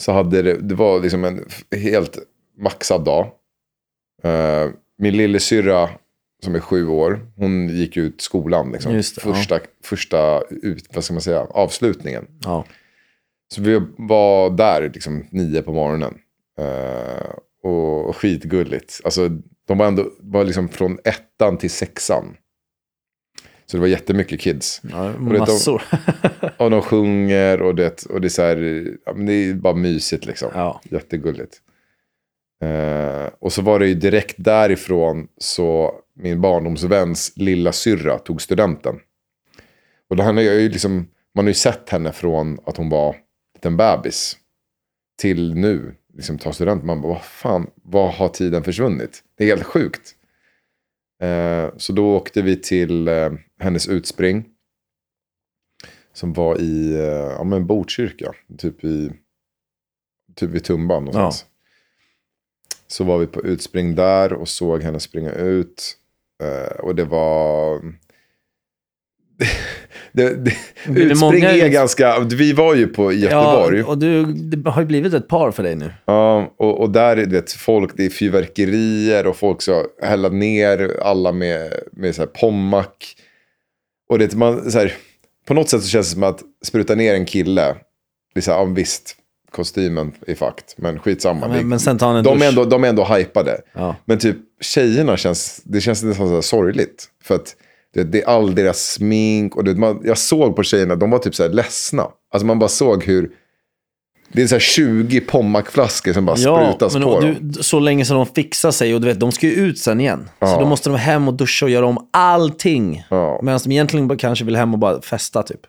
Speaker 2: Så hade det, det var liksom en helt maxad dag. Eh, min lillasyrra som är sju år, hon gick ut skolan. Liksom.
Speaker 1: Det,
Speaker 2: första, första ut, vad ska man säga, avslutningen.
Speaker 1: Ja.
Speaker 2: Så vi var där liksom nio på morgonen. Eh, och skitgulligt. Alltså, de var ändå var liksom från ettan till sexan. Så det var jättemycket kids.
Speaker 1: ja
Speaker 2: vet, de-
Speaker 1: massor.
Speaker 2: Och de sjunger och det, och det är så här, ja, men det är bara mysigt liksom.
Speaker 1: ja.
Speaker 2: Jättegulligt. Eh, och så var det ju direkt därifrån så min barndomsväns lilla syrra tog studenten. Och det här är ju liksom, man har ju sett henne från att hon var en liten bebis till nu, liksom ta studenten. Man bara, vad fan, vad har tiden försvunnit? Det är helt sjukt. Eh, så då åkte vi till eh, hennes utspring. Som var i eh, ja, men Botkyrka, typ i typ vid Tumba någonstans. Så var vi på utspring där och såg henne springa ut. Och det var... det, det, utspring
Speaker 1: många-
Speaker 2: är ganska... Vi var ju på i Göteborg.
Speaker 1: Ja, och du, det har ju blivit ett par för dig nu.
Speaker 2: Ja, och, och där är det folk, det är fyrverkerier och folk ska hälla ner alla med, med så här pommac. Och det, man, så här, på något sätt så känns det som att spruta ner en kille, det är så här, ja, visst, kostymen är fakt, men skitsamma.
Speaker 1: Ja, men, men sen tar han en
Speaker 2: de, är ändå, de är ändå hypade.
Speaker 1: Ja.
Speaker 2: Men typ tjejerna känns, det känns nästan så sorgligt. För att det, det är all deras smink och det, man, jag såg på tjejerna, de var typ så här ledsna. Alltså man bara såg hur, Det är så här 20 Pommac-flaskor som bara sprutas
Speaker 1: men
Speaker 2: på
Speaker 1: och
Speaker 2: dem.
Speaker 1: du, så länge som de fixar sig och du vet, de ska ju ut sen igen. Så
Speaker 2: Ja.
Speaker 1: då måste de hem och duscha och göra om allting.
Speaker 2: Ja.
Speaker 1: Medan de egentligen bara kanske vill hem och bara festa typ.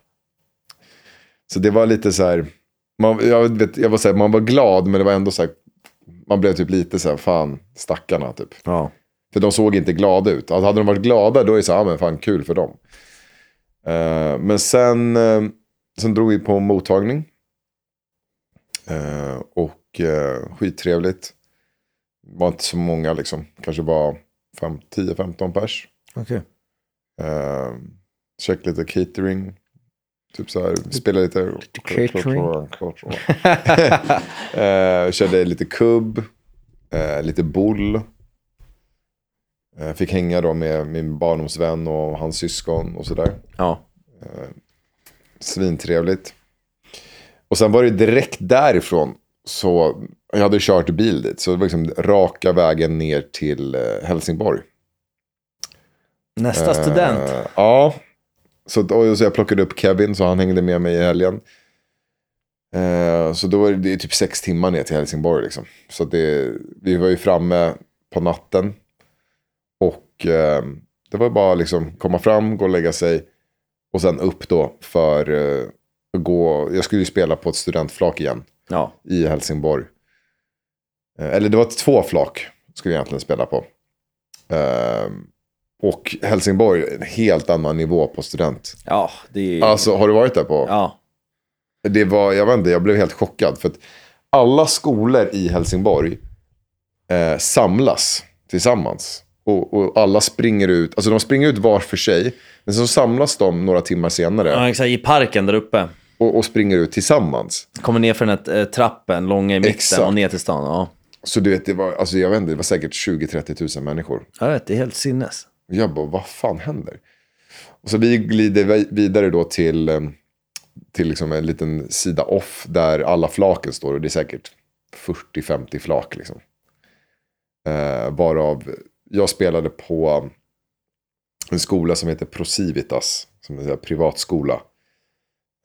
Speaker 2: Så det var lite så här, man, jag, vet, jag var så här, man var glad men det var ändå så här, man blev typ lite så här, fan stackarna typ.
Speaker 1: Ja.
Speaker 2: För de såg inte glada ut. Alltså, hade de varit glada då är det så här, ja men fan kul för dem. Eh, men sen, eh, sen drog vi på mottagning. Eh, och uh, skittrevligt. Var inte så många liksom. Kanske var fem- 10-15 pers.
Speaker 1: Okej.
Speaker 2: Uh, check lite catering. Typ så här, spela lite...
Speaker 1: catering.
Speaker 2: Eh, körde lite kubb. lite boll. Eh, fick hänga då med min barndomsvän och hans syskon och sådär.
Speaker 1: Ja.
Speaker 2: Svintrevligt. Och sen var det direkt därifrån. Så jag hade kört bil dit. Så det var liksom raka vägen ner till eh, Helsingborg.
Speaker 1: Nästa student.
Speaker 2: Eh, ja. Så, och så jag plockade upp Kevin så han hängde med mig i helgen. Eh, så då var det, det är typ sex timmar ner till Helsingborg liksom. Så det, vi var ju framme på natten. Och eh, det var bara liksom komma fram, gå och lägga sig. Och sen upp då för eh, att gå, jag skulle ju spela på ett studentflak igen
Speaker 1: Ja.
Speaker 2: i Helsingborg. Eh, Eller det var två flak skulle jag egentligen spela på. Eh, och Helsingborg, en helt annan nivå på student.
Speaker 1: Ja, det är...
Speaker 2: Alltså, har du varit där på?
Speaker 1: Ja.
Speaker 2: Det var, jag vet inte, jag blev helt chockad. För att alla skolor i Helsingborg eh, samlas tillsammans. Och, och alla springer ut, alltså de springer ut var för sig. Men så samlas de några timmar senare
Speaker 1: ja, exakt. I parken där uppe.
Speaker 2: och, och springer ut tillsammans.
Speaker 1: Kommer ner för den här eh, trappen, långa i mitten
Speaker 2: Exakt.
Speaker 1: och ner till stan. Ja.
Speaker 2: Så du vet, det var, alltså jag vet inte, det var säkert 20-30 tusen människor.
Speaker 1: Jag vet, det är helt sinnes.
Speaker 2: Jag bara, vad fan händer? Och så vi glider vi- vidare då till, eh, till liksom en liten sida off där alla flaken står. Och det är säkert 40-50 flak liksom. Eh, varav jag spelade på en skola som heter Procivitas. Som är en privatskola.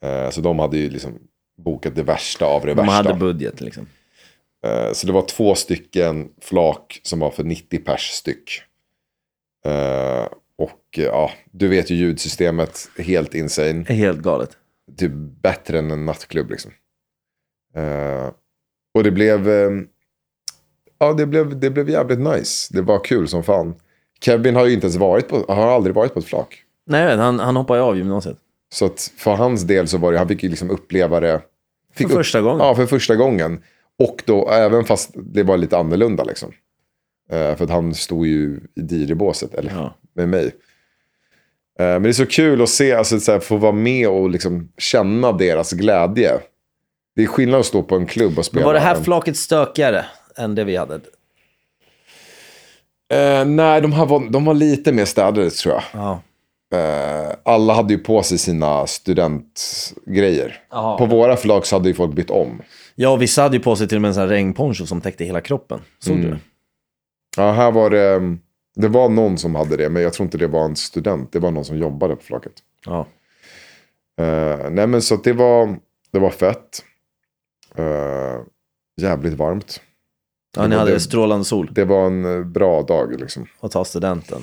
Speaker 2: Eh, så de hade ju liksom bokat det värsta av det
Speaker 1: De
Speaker 2: värsta.
Speaker 1: hade budget liksom.
Speaker 2: Eh, Så det var två stycken flak som var för 90 pers styck. Eh, Och ja, du vet ju ljudsystemet, helt insane.
Speaker 1: Helt galet.
Speaker 2: Typ bättre än en nattklubb liksom. Och det blev, ja det blev, det blev jävligt nice. Det var kul som fan. Kevin har ju inte ens varit på, har aldrig varit på ett flak.
Speaker 1: Nej, han, han hoppade ju av gymnasiet.
Speaker 2: Så att för hans del så var det, han fick ju liksom uppleva det.
Speaker 1: För första gången.
Speaker 2: Ja, för första gången. Och då, även fast det var lite annorlunda liksom. Eh, för att han stod ju i DJ-båset, eller
Speaker 1: Ja.
Speaker 2: med mig. Eh, men det är så kul att se, alltså så här, få vara med och liksom känna deras glädje. Det är skillnad att stå på en klubb och spela.
Speaker 1: Men var det här flaket stökigare än det vi hade?
Speaker 2: Eh, nej, de, här var, de var lite mer städade tror jag.
Speaker 1: Ja.
Speaker 2: Eh, alla hade ju på sig sina studentgrejer.
Speaker 1: Jaha.
Speaker 2: På våra flak så hade ju folk bytt om.
Speaker 1: Ja, vissa hade ju på sig till och med en sån här regnponcho som täckte hela kroppen. Såg du det?
Speaker 2: Ja, här var det... Det var någon som hade det, men jag tror inte det var en student. Det var någon som jobbade på flaket.
Speaker 1: Ja.
Speaker 2: Eh, nej, men så det var, det var fett. Eh, jävligt varmt.
Speaker 1: Ja, ni hade
Speaker 2: det-
Speaker 1: strålande sol
Speaker 2: Det var en eh, bra dag liksom.
Speaker 1: och ta studenten.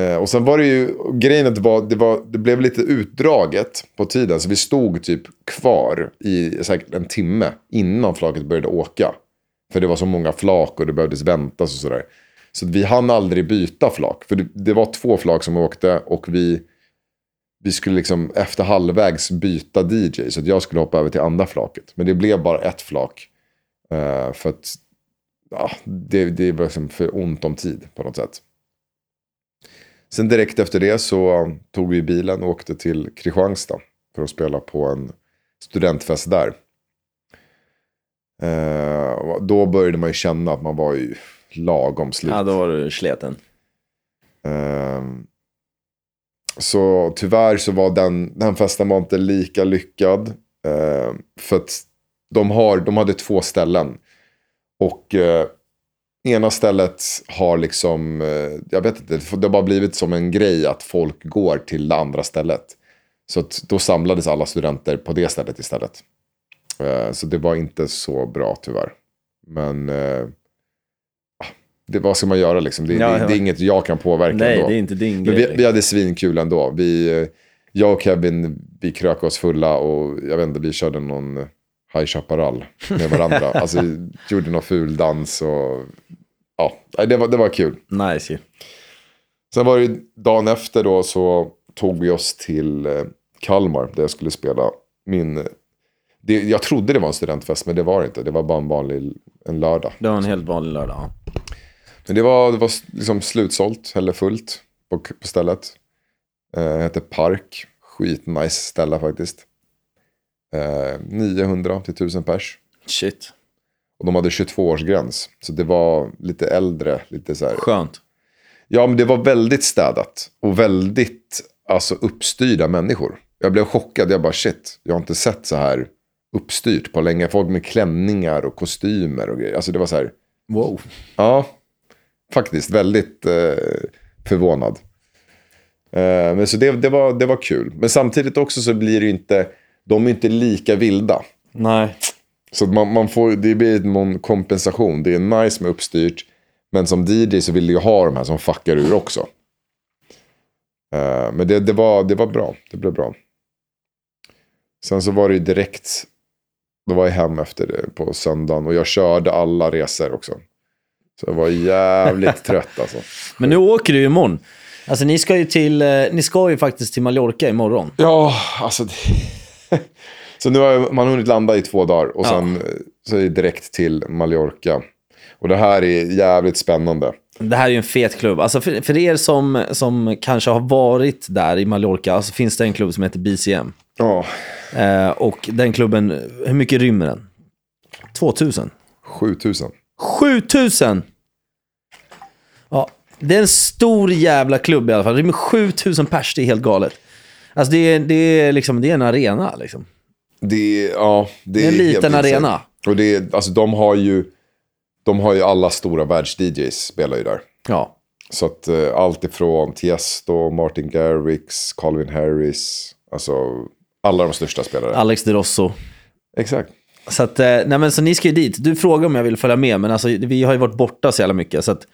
Speaker 2: Eh, och sen var det ju, grejen att det, var, det, var, det blev lite utdraget på tiden. Så vi stod typ kvar i säkert en timme innan flaket började åka. För det var så många flak och det behövdes väntas och sådär. Så att vi hann aldrig byta flak. För det, det var två flak som åkte och vi, vi skulle liksom efter halvvägs byta DJ. Så att jag skulle hoppa över till andra flaket. Men det blev bara ett flak. Eh, för att ja, det, det var liksom för ont om tid på något sätt. Sen direkt efter det så tog vi bilen och åkte till Kristianstad för att spela på en studentfest där. Och då började man ju känna att man var ju lagom slut.
Speaker 1: Ja, då var du sleten.
Speaker 2: Eh, så tyvärr så var den, den festen var inte lika lyckad. Eh, för att de, har, de hade två ställen. Och eh, ena stället har liksom, eh, jag vet inte, det har bara blivit som en grej att folk går till det andra stället. Så att då samlades alla studenter på det stället istället. Eh, Så det var inte så bra tyvärr. Men eh, det, vad ska man göra liksom? Det,
Speaker 1: Ja,
Speaker 2: det, det är inget jag kan påverka
Speaker 1: Nej,
Speaker 2: ändå.
Speaker 1: det är inte din
Speaker 2: Men
Speaker 1: grej.
Speaker 2: vi, vi hade svinkul ändå. Vi, eh, jag och Kevin, vi krök oss fulla och jag vet inte, vi körde någon High Chaparral med varandra. alltså gjorde någon ful dans och ja, det var, det var kul.
Speaker 1: Nice.
Speaker 2: Sen var det dagen efter då så tog vi oss till eh, Kalmar där jag skulle spela min... Det, jag trodde det var en studentfest men det var det inte. Det var bara en vanlig en lördag.
Speaker 1: Det var en helt vanlig lördag. ja.
Speaker 2: Men det var, det var liksom slutsålt eller fullt på, på stället. Eh, hette Park. Skitnice ställe faktiskt. Eh, 900 till 1000 pers.
Speaker 1: Shit.
Speaker 2: Och de hade 22-årsgräns. Så det var lite äldre. Lite så här.
Speaker 1: Skönt.
Speaker 2: Ja, men det var väldigt städat. Och väldigt alltså, uppstyrda människor. Jag blev chockad. Jag bara shit, jag har inte sett så här uppstyrt på länge. Folk med klänningar och kostymer och grejer. Alltså det var så här.
Speaker 1: Wow.
Speaker 2: Ja, faktiskt väldigt eh, förvånad. Eh, men så det, det, var, det var kul. Men samtidigt också så blir det inte, de är inte lika vilda.
Speaker 1: Nej.
Speaker 2: Så man, man får, det blir någon kompensation. Det är nice med uppstyrt. Men som DJ så vill du ju ha de här som fuckar ur också. Eh, men det, det, var, det var bra. Det blev bra. Sen så var det ju direkt. Då var jag hem efter det på söndagen. Och jag körde alla resor också. Så jag var jävligt trött alltså.
Speaker 1: Men nu åker du ju imorgon. Alltså ni ska ju till, eh, ni ska ju faktiskt till Mallorca imorgon.
Speaker 2: Ja, alltså. Det... så nu har man hunnit landa i två dagar. Och
Speaker 1: Ja.
Speaker 2: sen eh, så är det direkt till Mallorca. Och det här är jävligt spännande.
Speaker 1: Det här är ju en fet klubb. Alltså för, för er som, som kanske har varit där i Mallorca så finns det en klubb som heter BCM.
Speaker 2: Ja,
Speaker 1: Eh, och den klubben, hur mycket rymmer den? 2000?
Speaker 2: 7000.
Speaker 1: 7000! Ja, det är en stor jävla klubb i alla fall. Det rymmer 7000 pers, det är helt galet. Alltså det är, det är, liksom, det är en arena liksom.
Speaker 2: Det är, ja, det
Speaker 1: Det är en liten arena.
Speaker 2: Och det är, alltså de har ju, de har ju alla stora världs-DJs spelar ju där.
Speaker 1: Ja.
Speaker 2: Så att eh, allt ifrån Tiesto, Martin Garrix, Calvin Harris, alltså alla de största spelare.
Speaker 1: Alex De Rosso.
Speaker 2: Exakt.
Speaker 1: Så, att, eh, nej men, så ni ska ju dit. Du frågade om jag vill följa med, men alltså, vi har ju varit borta så jävla mycket. Så att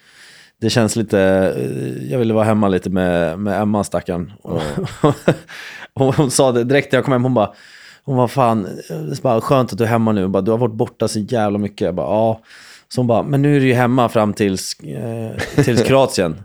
Speaker 1: det känns lite... eh, Jag ville vara hemma lite med, med Emma, stackaren. Och, och hon sa det direkt när jag kom hem, hon bara... Hon var fan, det är bara skönt att du är hemma nu. Hon bara, du har varit borta så jävla mycket. Jag bara, ja. Så hon bara, men nu är du ju hemma fram tills, eh, tills Kroatien.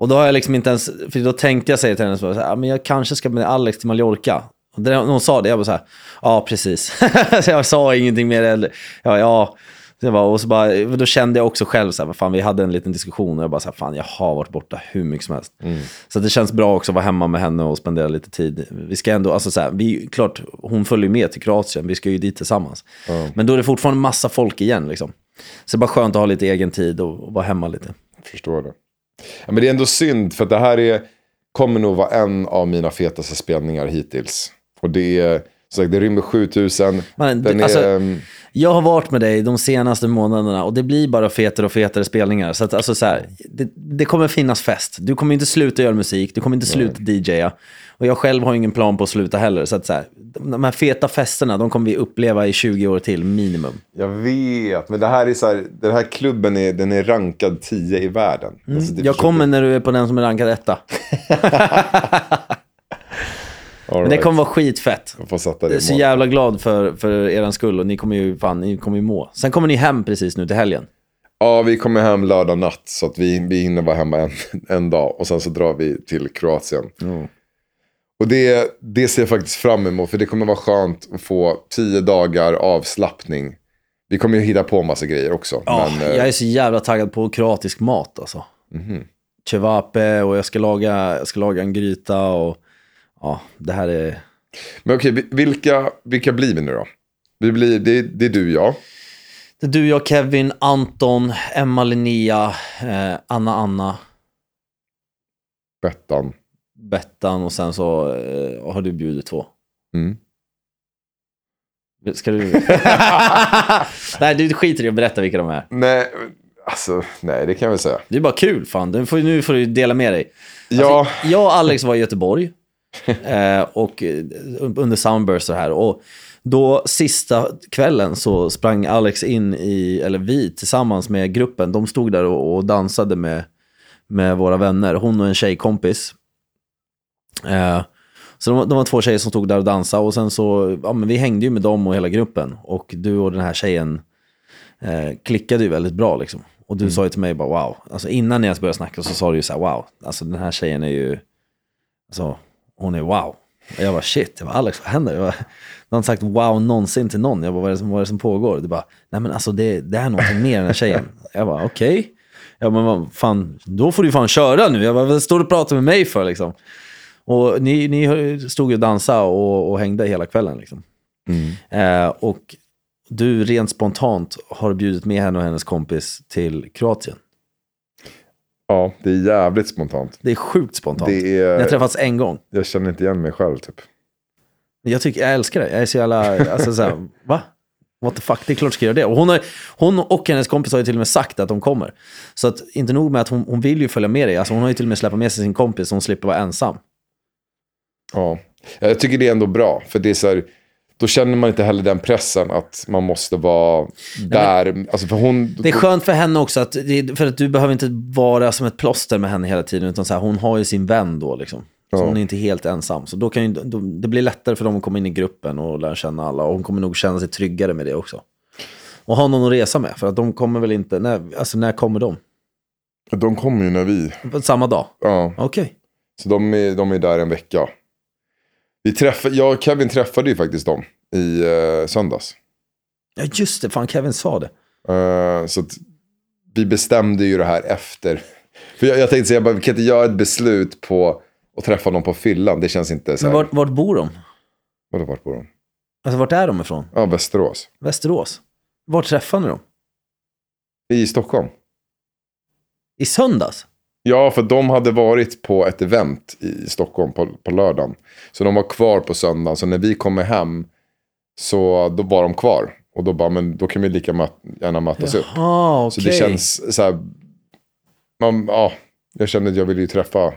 Speaker 1: Och då har jag liksom inte ens, för då tänkte jag säga till henne, så här, "Ja, men jag kanske ska med Alex till Mallorca. Och när hon sa det, jag bara så här, ja precis. så jag sa ingenting mer. Eller, ja, ja. Så jag bara, och så bara, då kände jag också själv så här, fan, vi hade en liten diskussion och jag bara så här, fan jag har varit borta hur mycket som helst. Så det känns bra också att vara hemma med henne och spendera lite tid. Vi ska ändå, alltså så här, vi, klart, hon följer med till Kroatien, vi ska ju dit tillsammans. Men då är det fortfarande massa folk igen liksom. Så det är bara skönt att ha lite egen tid och, och vara hemma lite.
Speaker 2: Förstår det. Ja, men det är ändå synd för det här är, kommer nog vara en av mina fetaste spelningar hittills. Och det är, så det rymmer 7000.
Speaker 1: Men,
Speaker 2: Den
Speaker 1: alltså-
Speaker 2: ehm,
Speaker 1: Jag har varit med dig de senaste månaderna och det blir bara fetare och fetare spelningar. Så att, alltså, så här, det, det kommer finnas fest. Du kommer inte sluta göra musik, du kommer inte sluta DJa. Och jag själv har ingen plan på att sluta heller. Så att, så här, de här feta festerna, de kommer vi uppleva i 20 år till minimum.
Speaker 2: Jag vet, men det här är så här, den här klubben är, den är rankad 10 i världen. Alltså, det
Speaker 1: Mm. Jag
Speaker 2: försöker-
Speaker 1: kommer när du är på den som är rankad etta.
Speaker 2: All
Speaker 1: Men det
Speaker 2: right.
Speaker 1: kommer vara skitfett.
Speaker 2: Jag får sätta det
Speaker 1: Jag är
Speaker 2: i
Speaker 1: så
Speaker 2: mål.
Speaker 1: jävla glad för, för er skull och ni kommer ju fan, ni kommer ju må. Sen kommer ni hem precis nu till helgen.
Speaker 2: Ja, vi kommer hem lördag natt så att vi, vi hinner vara hemma en, en dag. Och sen så drar vi till Kroatien. Och det, det ser jag faktiskt fram emot. För det kommer vara skönt att få tio dagar avslappning. Vi kommer ju hitta på massa grejer också.
Speaker 1: Ja,
Speaker 2: men, eh,
Speaker 1: jag är så jävla taggad på kroatisk mat alltså.
Speaker 2: mhm.
Speaker 1: Cevape och jag ska, laga, jag ska laga en gryta och ja, det här är...
Speaker 2: men okej, vi- vilka, vilka blir vi nu då? Vi blir, det, det är du, jag.
Speaker 1: Det är du, jag, Kevin, Anton, Emma, Linnea, eh, Anna, Anna,
Speaker 2: Bettan.
Speaker 1: Bettan och sen så eh, har du bjudit två.
Speaker 2: Mm.
Speaker 1: Ska du... Nej, du skiter i att berätta vilka de är.
Speaker 2: Nej, alltså, nej, det kan jag väl säga.
Speaker 1: Det är bara kul, fan. Nu får, nu får du dela med dig.
Speaker 2: Ja,
Speaker 1: Jag och Alex var i Göteborg eh, och eh, under Soundburst och här. Och Då sista kvällen så sprang Alex in i, eller vi tillsammans med gruppen, de stod där och, och dansade med, med våra vänner. Hon och en tjejkompis. Eh, så de, de var två tjejer som stod där och dansade och sen så, ja men vi hängde ju med dem och hela gruppen. Och du och den här tjejen eh, klickade ju väldigt bra liksom. Och du sa ju till mig bara wow. Alltså innan jag ens började snacka så sa du ju så här wow. Alltså den här tjejen är ju, alltså hon är wow. Och jag bara shit, jag bara Alex vad händer? Jag bara, inte sagt wow någonsin till någon. Jag bara vad är det som, vad är det som pågår? Du bara nej men alltså det, det är någonting mer än den här tjejen. Jag bara okej. Okay. Ja men vad fan, då får du fan köra nu. Jag bara vad står du och pratar med mig för liksom? Och ni, ni stod ju och dansade och, och hängde hela kvällen liksom. Eh, och du rent spontant har bjudit med henne och hennes kompis till Kroatien.
Speaker 2: Ja, det är jävligt spontant.
Speaker 1: Det är sjukt spontant.
Speaker 2: Det
Speaker 1: Ni har
Speaker 2: är,
Speaker 1: träffats en gång.
Speaker 2: jag känner inte igen mig själv typ.
Speaker 1: Jag, tycker, jag älskar det. Jag är så jävla, alltså så här, va? What the fuck, det är klart ska göra det. Och hon, har, hon och hennes kompis har ju till och med sagt att de kommer. Så att, inte nog med att hon, hon vill ju följa med dig, alltså hon har ju till och med släppt med sig sin kompis så hon slipper vara ensam.
Speaker 2: Ja. Jag tycker det är ändå bra. För det är så här, då känner man inte heller den pressen att man måste vara där. Alltså för hon,
Speaker 1: Det är skönt för henne också, att, för att du behöver inte vara som ett plåster med henne hela tiden, utan så här, hon har ju sin vän då liksom. Så
Speaker 2: Ja.
Speaker 1: hon är inte helt ensam. Så då kan ju, då, det blir lättare för dem att komma in i gruppen och lära känna alla. Och hon kommer nog känna sig tryggare med det också. Och ha någon att resa med, för att de kommer väl inte, när, alltså när kommer de?
Speaker 2: de kommer ju när vi...
Speaker 1: Samma dag?
Speaker 2: Ja,
Speaker 1: Okej.
Speaker 2: så de är, de är där en vecka. Vi träffade, jag och Kevin träffade ju faktiskt dem i eh, söndags.
Speaker 1: Ja just det, fan Kevin sa det.
Speaker 2: Eh, så vi bestämde ju det här efter. För jag, jag tänkte säga, vi kan inte göra ett beslut på att träffa någon på fyllan. Det känns inte så
Speaker 1: Men
Speaker 2: här.
Speaker 1: vart, vart bor de?
Speaker 2: Vadå vart bor de?
Speaker 1: Alltså vart är de ifrån?
Speaker 2: Ja, Västerås.
Speaker 1: Västerås? Vart träffade ni dem?
Speaker 2: I Stockholm.
Speaker 1: I söndags?
Speaker 2: Ja, för de hade varit på ett event i Stockholm på, på lördagen. Så de var kvar på söndagen. Så när vi kommer hem så då var de kvar. Och då bara, men då kan vi lika mat, gärna mötas upp.
Speaker 1: Jaha, okej.
Speaker 2: Så det känns så här, man, ja, jag kände att jag ville ju träffa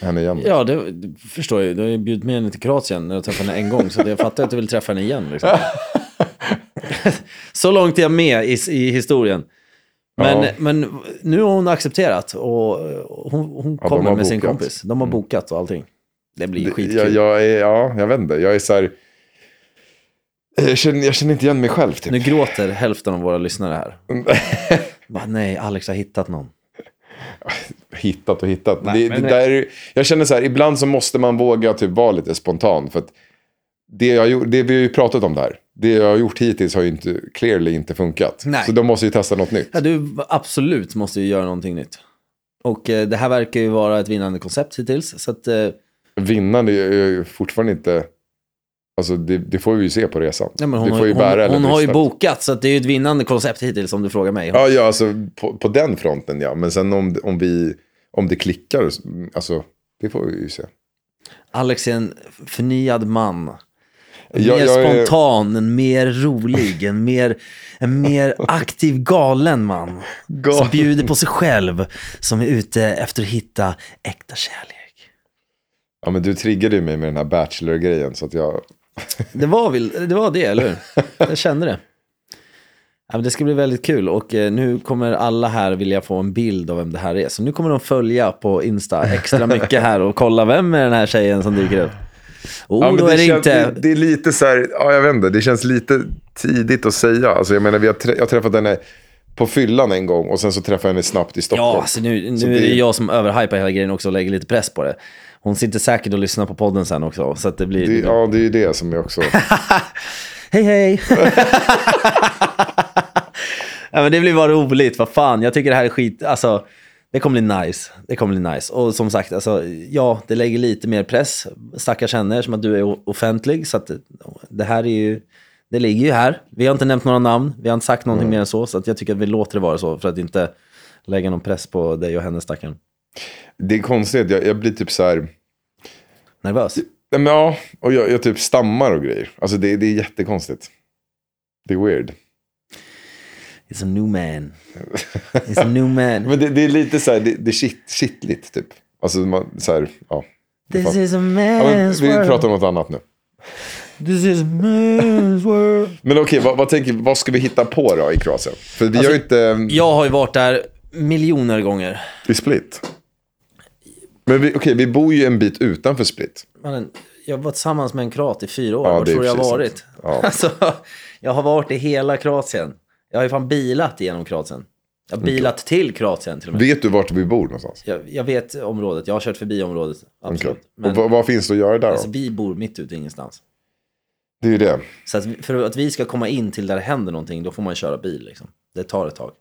Speaker 2: henne igen.
Speaker 1: Ja, det, det förstår jag. Du har ju bjudit med henne till Kroatien när du träffade henne en gång. Så jag fattar att du vill träffa henne igen. Liksom. så långt är jag med i, i historien. Men,
Speaker 2: Ja.
Speaker 1: men nu har hon accepterat och hon, hon
Speaker 2: Ja,
Speaker 1: kommer med sin
Speaker 2: bokat.
Speaker 1: kompis. De har bokat och allting. Det blir
Speaker 2: Det-
Speaker 1: skitkul.
Speaker 2: jag, jag är, ja, jag vet inte. Jag är så här, jag känner, jag känner inte igen mig själv typ.
Speaker 1: Nu gråter hälften av våra lyssnare här. Bara, nej, Alex har hittat någon.
Speaker 2: hittat och hittat.
Speaker 1: Nej,
Speaker 2: det, det
Speaker 1: det-
Speaker 2: där, är- jag känner så här, ibland så måste man våga typ vara lite spontan. För det, jag, det vi har ju pratat om där. Det jag har gjort hittills har ju inte, clearly inte funkat.
Speaker 1: Nej.
Speaker 2: Så de måste ju testa något nytt.
Speaker 1: Ja, du absolut måste ju göra någonting nytt. Och eh, det här verkar ju vara ett vinnande koncept hittills. Så att, eh,
Speaker 2: Vinnande är ju fortfarande inte... Alltså det, det får vi ju se på resan.
Speaker 1: nej, men hon
Speaker 2: det får ju
Speaker 1: hon,
Speaker 2: bära eller
Speaker 1: hon har ju bokat, så att det är ju ett vinnande koncept hittills om du frågar mig.
Speaker 2: Ja, ja alltså på, på den fronten ja. Men sen om, om, vi, om det klickar, alltså det får vi ju se.
Speaker 1: Alex är en förnyad man.
Speaker 2: Jag-
Speaker 1: mer
Speaker 2: jag
Speaker 1: spontan, en mer rolig, en mer, en mer aktiv galen man. Som
Speaker 2: Galen.
Speaker 1: bjuder på sig själv, som är ute efter att hitta äkta kärlek.
Speaker 2: Ja, men du triggade ju mig med den här Bachelor-grejen. Så att jag...
Speaker 1: Det var, väl, det var det, eller hur? Jag kände det. Ja, men det ska bli väldigt kul och eh, nu kommer alla här vilja få en bild av vem det här är. Så nu kommer de följa på Insta extra mycket här och kolla vem är den här tjejen som dyker upp. Oh,
Speaker 2: Ja,
Speaker 1: då är det
Speaker 2: känns,
Speaker 1: inte...
Speaker 2: det, det är lite så här, ja jag vet inte, det känns lite tidigt att säga. Alltså jag menar, vi har trä, jag har träffat henne på fyllan en gång och sen så träffade jag henne snabbt i Stockholm.
Speaker 1: Ja, alltså nu,
Speaker 2: Så
Speaker 1: nu är
Speaker 2: det-
Speaker 1: det jag som överhypar hela grejen också och lägger lite press på det. Hon sitter säkert och lyssnar på podden sen också. Så det blir...
Speaker 2: Det, ja, det är ju det som jag också...
Speaker 1: Hej hej! ja, men det blir bara roligt, vad fan. Jag tycker det här är skit, alltså. Det kommer bli nice. Det kommer bli nice. Och som sagt, alltså, ja, det lägger lite mer press. Stackars henne, som att du är offentlig. Så att det här är ju, det ligger ju här. Vi har inte nämnt några namn, vi har inte sagt någonting mer än så. Så att jag tycker att vi låter det vara så, för att inte lägga någon press på dig och henne, stackaren.
Speaker 2: Det är konstigt, jag, jag blir typ så här...
Speaker 1: Nervös?
Speaker 2: Ja, och jag, jag typ stammar och grejer. Alltså det, det är jättekonstigt. Det är weird.
Speaker 1: It's a new man. It's a new man.
Speaker 2: Men det, det är lite så här, det, det är shit, shitligt typ. Alltså man, så här, ja.
Speaker 1: This
Speaker 2: Fan.
Speaker 1: is a
Speaker 2: ja
Speaker 1: man's
Speaker 2: vi
Speaker 1: world.
Speaker 2: pratar om något annat nu.
Speaker 1: This is man's world.
Speaker 2: Men okej, vad, vad, tänker, vad ska vi hitta på då i Kroatien? För vi
Speaker 1: Alltså,
Speaker 2: har inte...
Speaker 1: Jag har ju varit där miljoner gånger.
Speaker 2: I Split. Men vi, okej, vi bor ju en bit utanför Split.
Speaker 1: Mannen, jag var tillsammans med en kroat i fyra år.
Speaker 2: Ja, är
Speaker 1: tror jag har varit?
Speaker 2: Ja.
Speaker 1: Alltså, jag har varit i hela Kroatien. Jag har ju fan bilat genom Kroatien. Jag har bilat till Kroatien till och med.
Speaker 2: Vet du vart vi bor någonstans?
Speaker 1: Jag, jag vet området, jag har kört förbi området. Absolut.
Speaker 2: Okej.
Speaker 1: Men
Speaker 2: Och vad, vad finns det att göra där då?
Speaker 1: alltså, vi bor mitt ute ingenstans.
Speaker 2: Det är ju det.
Speaker 1: Så att för att vi ska komma in till där det händer någonting, då får man köra bil. Liksom. Det tar ett tag.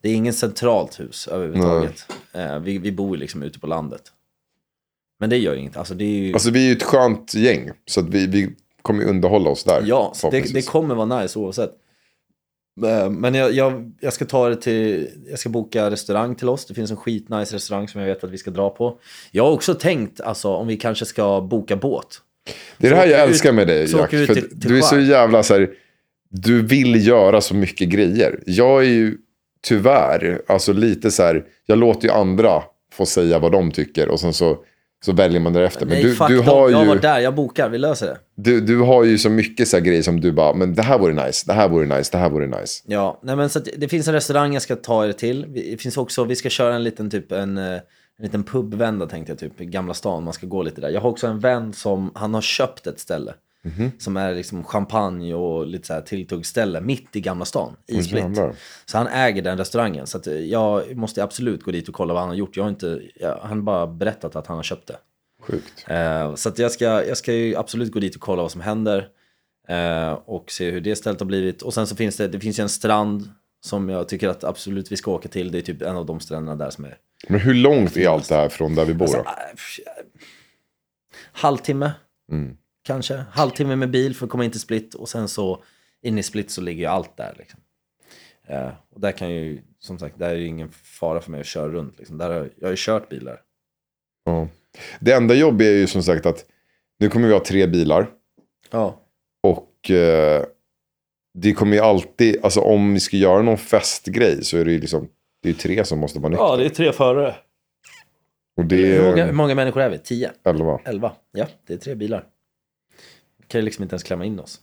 Speaker 1: Det är inget centralt hus överhuvudtaget. Eh, vi, vi bor liksom ute på landet. Men det gör inget. Alltså, det är ju...
Speaker 2: Alltså vi är ju ett skönt gäng. Så att vi, vi kommer ju underhålla oss där.
Speaker 1: Ja, det, det kommer vara nice oavsett. Eh, Men jag, jag, jag ska ta det till, jag ska boka restaurang till oss. Det finns en skitnice restaurang som jag vet att vi ska dra på. Jag har också tänkt, alltså om vi kanske ska boka båt.
Speaker 2: Det är det här
Speaker 1: Så
Speaker 2: jag
Speaker 1: vi
Speaker 2: älskar
Speaker 1: ut-
Speaker 2: med dig
Speaker 1: så
Speaker 2: Jack.
Speaker 1: till- till
Speaker 2: du är så jävla så här. Du vill göra så mycket grejer. Jag är ju tyvärr, alltså lite så här. Jag låter ju andra få säga vad de tycker. Och sen så, så väljer man därefter. Men
Speaker 1: Nej,
Speaker 2: du,
Speaker 1: fuck
Speaker 2: du,
Speaker 1: dem.
Speaker 2: har
Speaker 1: Jag har
Speaker 2: ju,
Speaker 1: varit där, jag bokar, vi löser det.
Speaker 2: du, du har ju så mycket så här grejer som du bara, men det här vore nice, det här vore nice, det här vore nice.
Speaker 1: Ja, nej men så att det finns en restaurang jag ska ta er till. Det finns också, vi ska köra en liten typ en, eh, en liten pubvända tänkte jag typ i Gamla stan. Man ska gå lite där. Jag har också en vän som, han har köpt ett ställe. Som är liksom champagne och lite så här tilltuggsställe mitt i Gamla stan i Split.
Speaker 2: jävlar.
Speaker 1: Så han äger den restaurangen. Så eh, jag måste absolut gå dit och kolla vad han har gjort. Jag har inte, jag, han har bara berättat att han har köpt det.
Speaker 2: Sjukt.
Speaker 1: Eh, så att jag, ska, jag ska ju absolut gå dit och kolla vad som händer. Eh, och se hur det stället har blivit. Och sen så finns det, det finns ju en strand som jag tycker att absolut vi ska åka till. Det är typ en av de stränderna där som är...
Speaker 2: Men hur långt är allt det här från där vi bor
Speaker 1: Alltså, pff, halvtimme,
Speaker 2: Mm.
Speaker 1: Kanske. Halvtimme med bil för att komma in till Split. Och sen så in i Split så ligger ju allt där. Liksom. Eh, och där kan ju, som sagt, där är ju ingen fara för mig att köra runt. Liksom. Där har, jag har ju kört bilar.
Speaker 2: Ja. Det enda jobbiga är ju som sagt att nu kommer vi ha tre bilar.
Speaker 1: Ja.
Speaker 2: Och eh, det kommer ju alltid, alltså om vi ska göra någon festgrej så är det ju liksom, det är ju tre som måste vara nyktra.
Speaker 1: Ja, det är tre förare.
Speaker 2: Och det
Speaker 1: Hur många, hur
Speaker 2: är
Speaker 1: många människor är vi? Tio?
Speaker 2: elva.
Speaker 1: Elva? Ja, det är tre bilar. Kan ju liksom inte ens klämma in oss.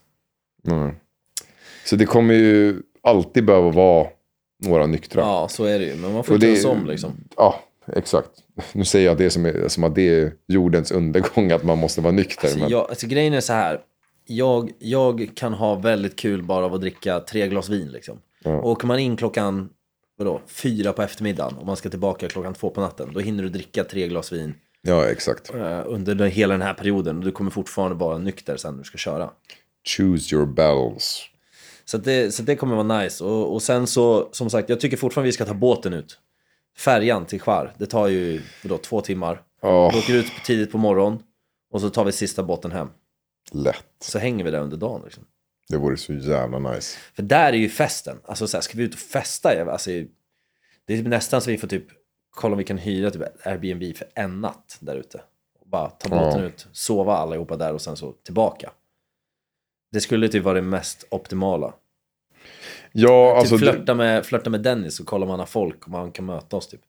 Speaker 2: Mm. Så det kommer ju alltid behöva vara några nyktra.
Speaker 1: Ja, så är det ju. Men man får turas om liksom.
Speaker 2: Ja, exakt. Nu säger jag det som, är, som att det är jordens undergång, att man måste vara nykter.
Speaker 1: Alltså,
Speaker 2: men,
Speaker 1: jag, alltså grejen är så här. Jag, jag kan ha väldigt kul bara av att dricka tre glas vin liksom.
Speaker 2: Ja.
Speaker 1: Och åker man in klockan vadå, fyra på eftermiddagen och man ska tillbaka klockan två på natten. Då hinner du dricka tre glas vin
Speaker 2: ja, exakt.
Speaker 1: eh, under den, hela den här perioden. Och du kommer fortfarande vara nykter sen när du ska köra.
Speaker 2: Choose your battles.
Speaker 1: Så, det, så det kommer vara nice. Och, och sen så, som sagt, jag tycker fortfarande vi ska ta båten ut. Färjan till Skär, det tar ju vadå, två timmar.
Speaker 2: Ja,
Speaker 1: Vi åker ut tidigt på morgonen och så tar vi sista båten hem.
Speaker 2: lätt.
Speaker 1: Så hänger vi där under dagen. Liksom.
Speaker 2: Det vore så jävla nice.
Speaker 1: För där är ju festen. Alltså så här, ska vi ut och festa? Alltså, det är nästan så vi får typ kolla om vi kan hyra typ Airbnb för en natt där ute. Bara ta båten
Speaker 2: Ja.
Speaker 1: ut, sova allihopa där och sen så tillbaka. Det skulle typ vara det mest optimala.
Speaker 2: Ja, alltså
Speaker 1: typ
Speaker 2: det,
Speaker 1: flörta, med, flörta med Dennis och kolla om han har folk, om han kan möta oss typ.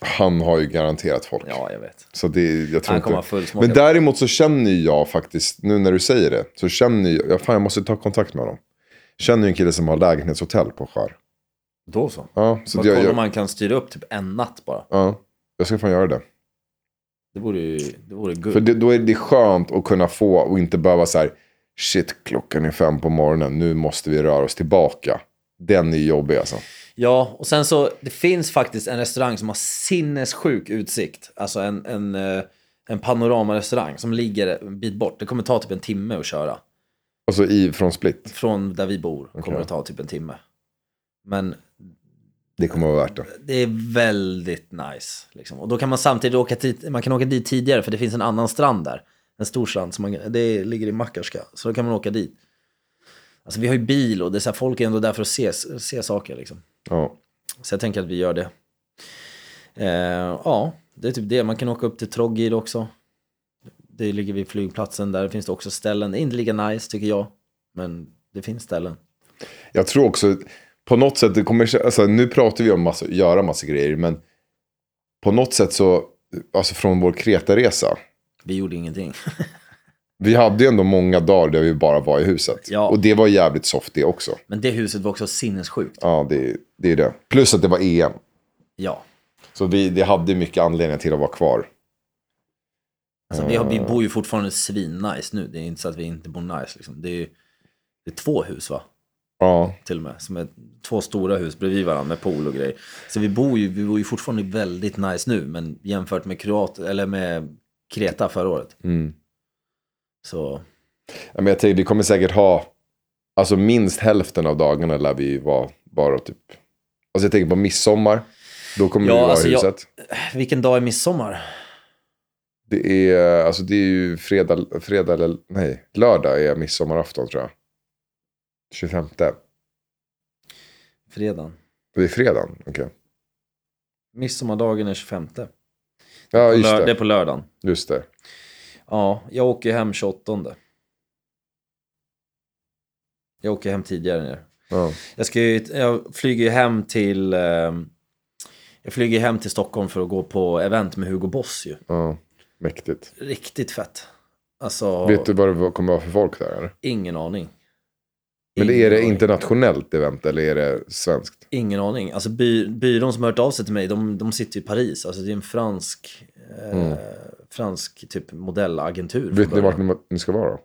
Speaker 2: han har ju garanterat folk.
Speaker 1: Ja, jag vet.
Speaker 2: Så det, jag tror
Speaker 1: Han
Speaker 2: inte. Men däremot så känner jag faktiskt, nu när du säger det, så känner jag, ja, fan jag måste ta kontakt med honom. Känner ju en kille som har lägenhetshotell på Skär.
Speaker 1: Då så.
Speaker 2: Ja, så jag,
Speaker 1: kolla om man kan styra upp typ en natt bara.
Speaker 2: ja, jag ska fan göra det.
Speaker 1: Det vore ju det vore
Speaker 2: För
Speaker 1: guld.
Speaker 2: det, då är det skönt att kunna få och inte behöva så här, shit klockan är fem på morgonen, nu måste vi röra oss tillbaka. Den är jobbig alltså.
Speaker 1: Ja, och sen så, det finns faktiskt en restaurang som har sinnessjuk utsikt. Alltså en, en, eh, en panoramarestaurang som ligger en bit bort. Det kommer ta typ en timme att köra.
Speaker 2: Alltså i, från Split.
Speaker 1: Från där vi bor kommer
Speaker 2: Okej.
Speaker 1: det ta typ en timme. Men
Speaker 2: Det kommer vara värt det.
Speaker 1: det är väldigt nice. Liksom. Och då kan man samtidigt åka dit, man kan åka dit tidigare för det finns en annan strand där. En stor strand, som man, det ligger i Makarska. Så då kan man åka dit. Alltså vi har ju bil och det är så här, folk är ändå där för att se, se saker liksom.
Speaker 2: Ja.
Speaker 1: Så jag tänker att vi gör det. Eh, ja, det är typ det. Man kan åka upp till Trogir också. Det ligger vid flygplatsen. Där finns det också ställen. Det är inte lika nice tycker jag. Men det finns ställen.
Speaker 2: Jag tror också, på något sätt, det kommer, alltså, nu pratar vi om massa, göra massa grejer, men på något sätt så, alltså från vår Kreta-resa,
Speaker 1: Vi gjorde ingenting.
Speaker 2: Vi hade ju ändå många dagar där vi bara var i huset.
Speaker 1: Ja.
Speaker 2: Och det var jävligt soft det också.
Speaker 1: Men det huset var också sinnessjukt.
Speaker 2: Ja, det, det är det. Plus att det var EM.
Speaker 1: Ja.
Speaker 2: Så vi, det hade mycket anledningar till att vara kvar.
Speaker 1: Alltså, vi, har, vi bor ju fortfarande svin-nice nu. Det är inte så att vi inte bor nice. Liksom. Det, är, det är två hus va?
Speaker 2: Ja,
Speaker 1: Till och med. Som är två stora hus bredvid varandra med pool och grejer. Så vi bor ju, vi bor ju fortfarande väldigt nice nu. Men jämfört med, Kroat, eller med Kreta förra året.
Speaker 2: Mm.
Speaker 1: Så
Speaker 2: Ja, men jag tänker, vi kommer säkert ha, alltså minst hälften av dagarna lär vi vara bara typ, alltså jag tänker på midsommar, då kommer
Speaker 1: Ja,
Speaker 2: vi vara
Speaker 1: alltså
Speaker 2: i
Speaker 1: jag-
Speaker 2: huset.
Speaker 1: vilken dag är midsommar?
Speaker 2: Det är, alltså det är ju fredag, fredag eller nej, lördag är midsommarafton tror jag. 25.
Speaker 1: Fredagen.
Speaker 2: Det är fredagen, okej.
Speaker 1: Midsommardagen är 25.
Speaker 2: Ja, just det.
Speaker 1: Det är på lördagen.
Speaker 2: Just det.
Speaker 1: Ja, jag åker hem 28. Jag åker hem tidigare ner.
Speaker 2: Ja.
Speaker 1: Jag, ska ju, jag flyger hem till... Eh, jag flyger hem till Stockholm för att gå på event med Hugo Boss ju.
Speaker 2: ja, mäktigt.
Speaker 1: Riktigt fett. Alltså,
Speaker 2: Vet du vad det kommer vara för folk där? Eller?
Speaker 1: ingen aning.
Speaker 2: Men är det internationellt event eller är det svenskt?
Speaker 1: Ingen aning. Alltså by, byrån som har hört av sig till mig, de, de sitter i Paris. Alltså det är en fransk, eh, fransk typ modellagentur.
Speaker 2: Mm. Vet ni vart ni, ni ska vara då?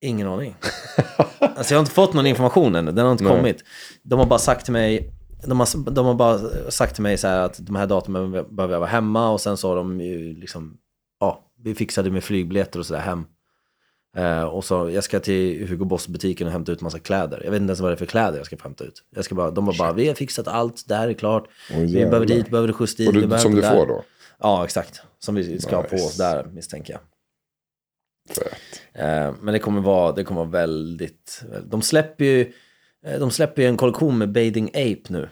Speaker 1: Ingen aning. alltså jag har inte fått någon information än, den har inte
Speaker 2: Nej.
Speaker 1: kommit. De har bara sagt till mig, de har, de har bara sagt till mig så att de här datumen behöver jag vara hemma och sen så har de ju liksom, ja, vi fixade med flygbiljetter och sådär hem. Eh, och så, jag ska till Hugo Boss-butiken och hämta ut massa kläder. Jag vet inte ens vad det är för kläder jag ska hämta ut. Jag ska bara, de har bara, vi har fixat allt, det här är klart.
Speaker 2: Oj,
Speaker 1: vi behöver dit, behöver skjuts dit.
Speaker 2: Och du, som
Speaker 1: det
Speaker 2: du
Speaker 1: där.
Speaker 2: får då?
Speaker 1: Ja, exakt. Som vi ska ha på
Speaker 2: Nice.
Speaker 1: oss där, misstänker jag. Eh, men det kommer vara, det kommer vara väldigt, de släpper ju, eh, de släpper ju en kollektion med Bathing Ape nu.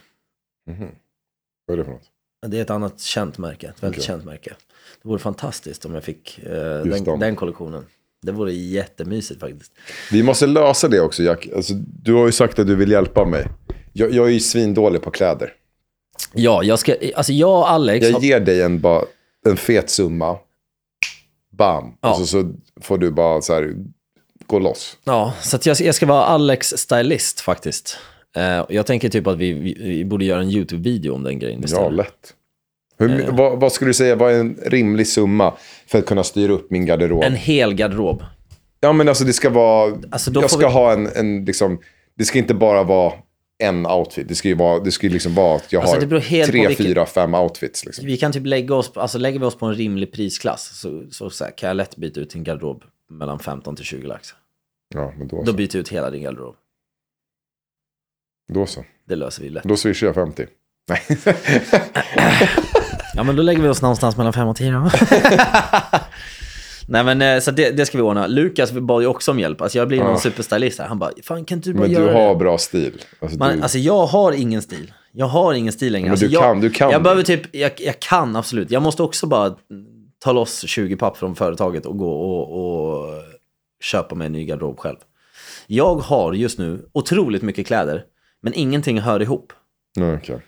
Speaker 2: Vad är det för något?
Speaker 1: Det är ett annat känt märke, ett väldigt
Speaker 2: Okej.
Speaker 1: känt märke. Det vore fantastiskt om jag fick eh, den, den kollektionen. Det vore jättemysigt faktiskt.
Speaker 2: Vi måste lösa det också Jack. Alltså, du har ju sagt att du vill hjälpa mig. Jag, jag är ju svindålig på kläder.
Speaker 1: Ja, jag ska, alltså jag och Alex,
Speaker 2: Jag
Speaker 1: har,
Speaker 2: ger dig en, bara, en fet summa. Bam.
Speaker 1: Ja.
Speaker 2: Och så, så får du bara så här, gå loss.
Speaker 1: ja, så jag, jag ska vara Alex stylist faktiskt. Och jag tänker typ att vi, vi, vi borde göra en YouTube-video om den grejen
Speaker 2: Ja, lätt. Hur,
Speaker 1: Eh.
Speaker 2: vad, vad skulle du säga var en rimlig summa för att kunna styra upp min garderob?
Speaker 1: En hel garderob.
Speaker 2: Ja, men alltså det ska vara...
Speaker 1: Alltså,
Speaker 2: jag ska
Speaker 1: vi-
Speaker 2: ha en, en liksom... Det ska inte bara vara en outfit. Det ska ju, vara, det ska ju liksom vara att jag
Speaker 1: Alltså,
Speaker 2: har tre,
Speaker 1: vilket-
Speaker 2: fyra, fem outfits. Liksom.
Speaker 1: Vi kan typ lägga oss, alltså lägger vi oss på en rimlig prisklass så, så, så här, kan jag lätt byta ut din garderob mellan 15 till 20 lax.
Speaker 2: Ja, men då
Speaker 1: Då
Speaker 2: så.
Speaker 1: byter jag ut hela din garderob.
Speaker 2: Då så.
Speaker 1: Det löser vi lätt.
Speaker 2: Då swishar jag 50. Nej.
Speaker 1: Ja men då lägger vi oss någonstans mellan 5 och 10 då. Nej men eh, så det, det ska vi ordna. Lukas bad ju också om hjälp. Alltså jag blir någon
Speaker 2: Ja.
Speaker 1: superstylist här. Han bara, fan kan inte du bara
Speaker 2: men du
Speaker 1: göra
Speaker 2: har
Speaker 1: det?
Speaker 2: bra stil. Alltså,
Speaker 1: Man,
Speaker 2: du,
Speaker 1: alltså jag har ingen stil. Jag har ingen stil längre.
Speaker 2: Men
Speaker 1: alltså,
Speaker 2: du
Speaker 1: jag,
Speaker 2: kan- du kan
Speaker 1: Jag behöver typ, jag, jag kan absolut. Jag måste också bara ta loss 20 papp från företaget och gå och, och köpa mig en ny garderob själv. Jag har just nu otroligt mycket kläder, men ingenting hör ihop.
Speaker 2: Nej, okej.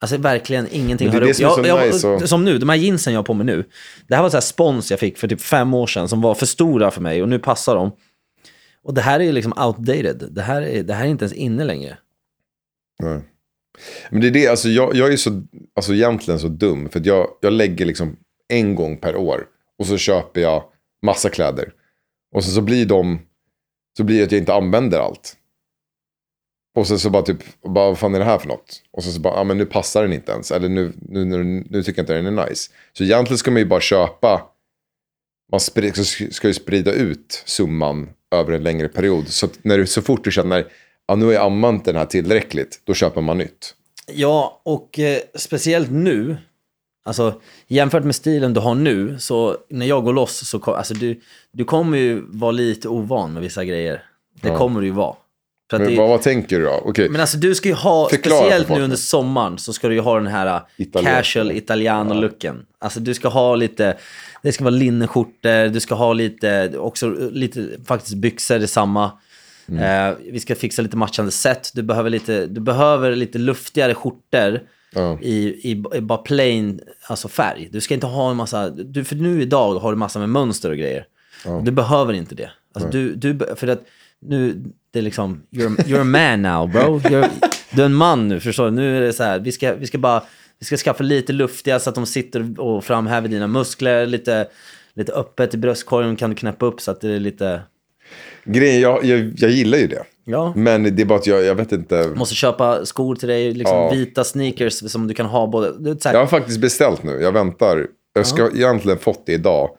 Speaker 1: Alltså verkligen ingenting hör ihop.
Speaker 2: som är så nice och-
Speaker 1: Som nu, de här jeansen jag har på mig nu. Det här var så här spons jag fick för typ fem år sedan som var för stora för mig och nu passar de. Och det här är liksom outdated. Det här är, det här är inte ens inne längre.
Speaker 2: Nej. Men det är det, alltså jag, jag är så, alltså egentligen så dum. För att jag, jag lägger liksom en gång per år. Och så köper jag massa kläder. Och sen så blir de, så blir det att jag inte använder allt. Och sen så bara typ, bara, vad fan är det här för något? Och sen så bara, ja men nu passar den inte ens. Eller nu, nu, nu, nu tycker jag inte den är nice. Så egentligen ska man ju bara köpa, man ska ju sprida ut summan över en längre period. Så, när du, så fort du känner, ja nu har jag använt den här tillräckligt, då köper man nytt.
Speaker 1: Ja, och eh, speciellt nu. Alltså jämfört med stilen du har nu, så när jag går loss så alltså, du, du kommer ju vara lite ovan med vissa grejer. Det kommer du ju vara.
Speaker 2: Men
Speaker 1: det,
Speaker 2: vad, vad tänker du då? Okej,
Speaker 1: Men alltså du ska ju ha,
Speaker 2: Förklara för
Speaker 1: speciellt nu under sommaren, så ska du ju ha den här uh,
Speaker 2: Italienska.
Speaker 1: casual italiano-looken. Alltså du ska ha lite, det ska vara linneskjortor, du ska ha lite, också lite faktiskt byxor, detsamma.
Speaker 2: Mm.
Speaker 1: Eh, vi ska fixa lite matchande set. Du behöver lite, du behöver lite luftigare skjortor
Speaker 2: Ja.
Speaker 1: i, i, i bara plain alltså färg. Du ska inte ha en massa, du, för nu idag har du massa med mönster och grejer. Och Du behöver inte det. Alltså, du, du, för att nu, det är liksom, you're, you're a man now bro. You're, du är en man nu, förstår du? Nu är det så här, vi ska, vi ska bara, vi ska skaffa lite luftiga så att de sitter och framhäver dina muskler. Lite, lite öppet i bröstkorgen kan du knäppa upp så att det är lite,
Speaker 2: Grejen, jag, jag, jag gillar ju det.
Speaker 1: ja.
Speaker 2: Men det är bara att jag, jag vet inte.
Speaker 1: Måste köpa skor till dig, liksom
Speaker 2: Ja.
Speaker 1: vita sneakers som du kan ha både. Här,
Speaker 2: Jag har faktiskt beställt nu. Jag väntar. Jag ska egentligen fått det idag.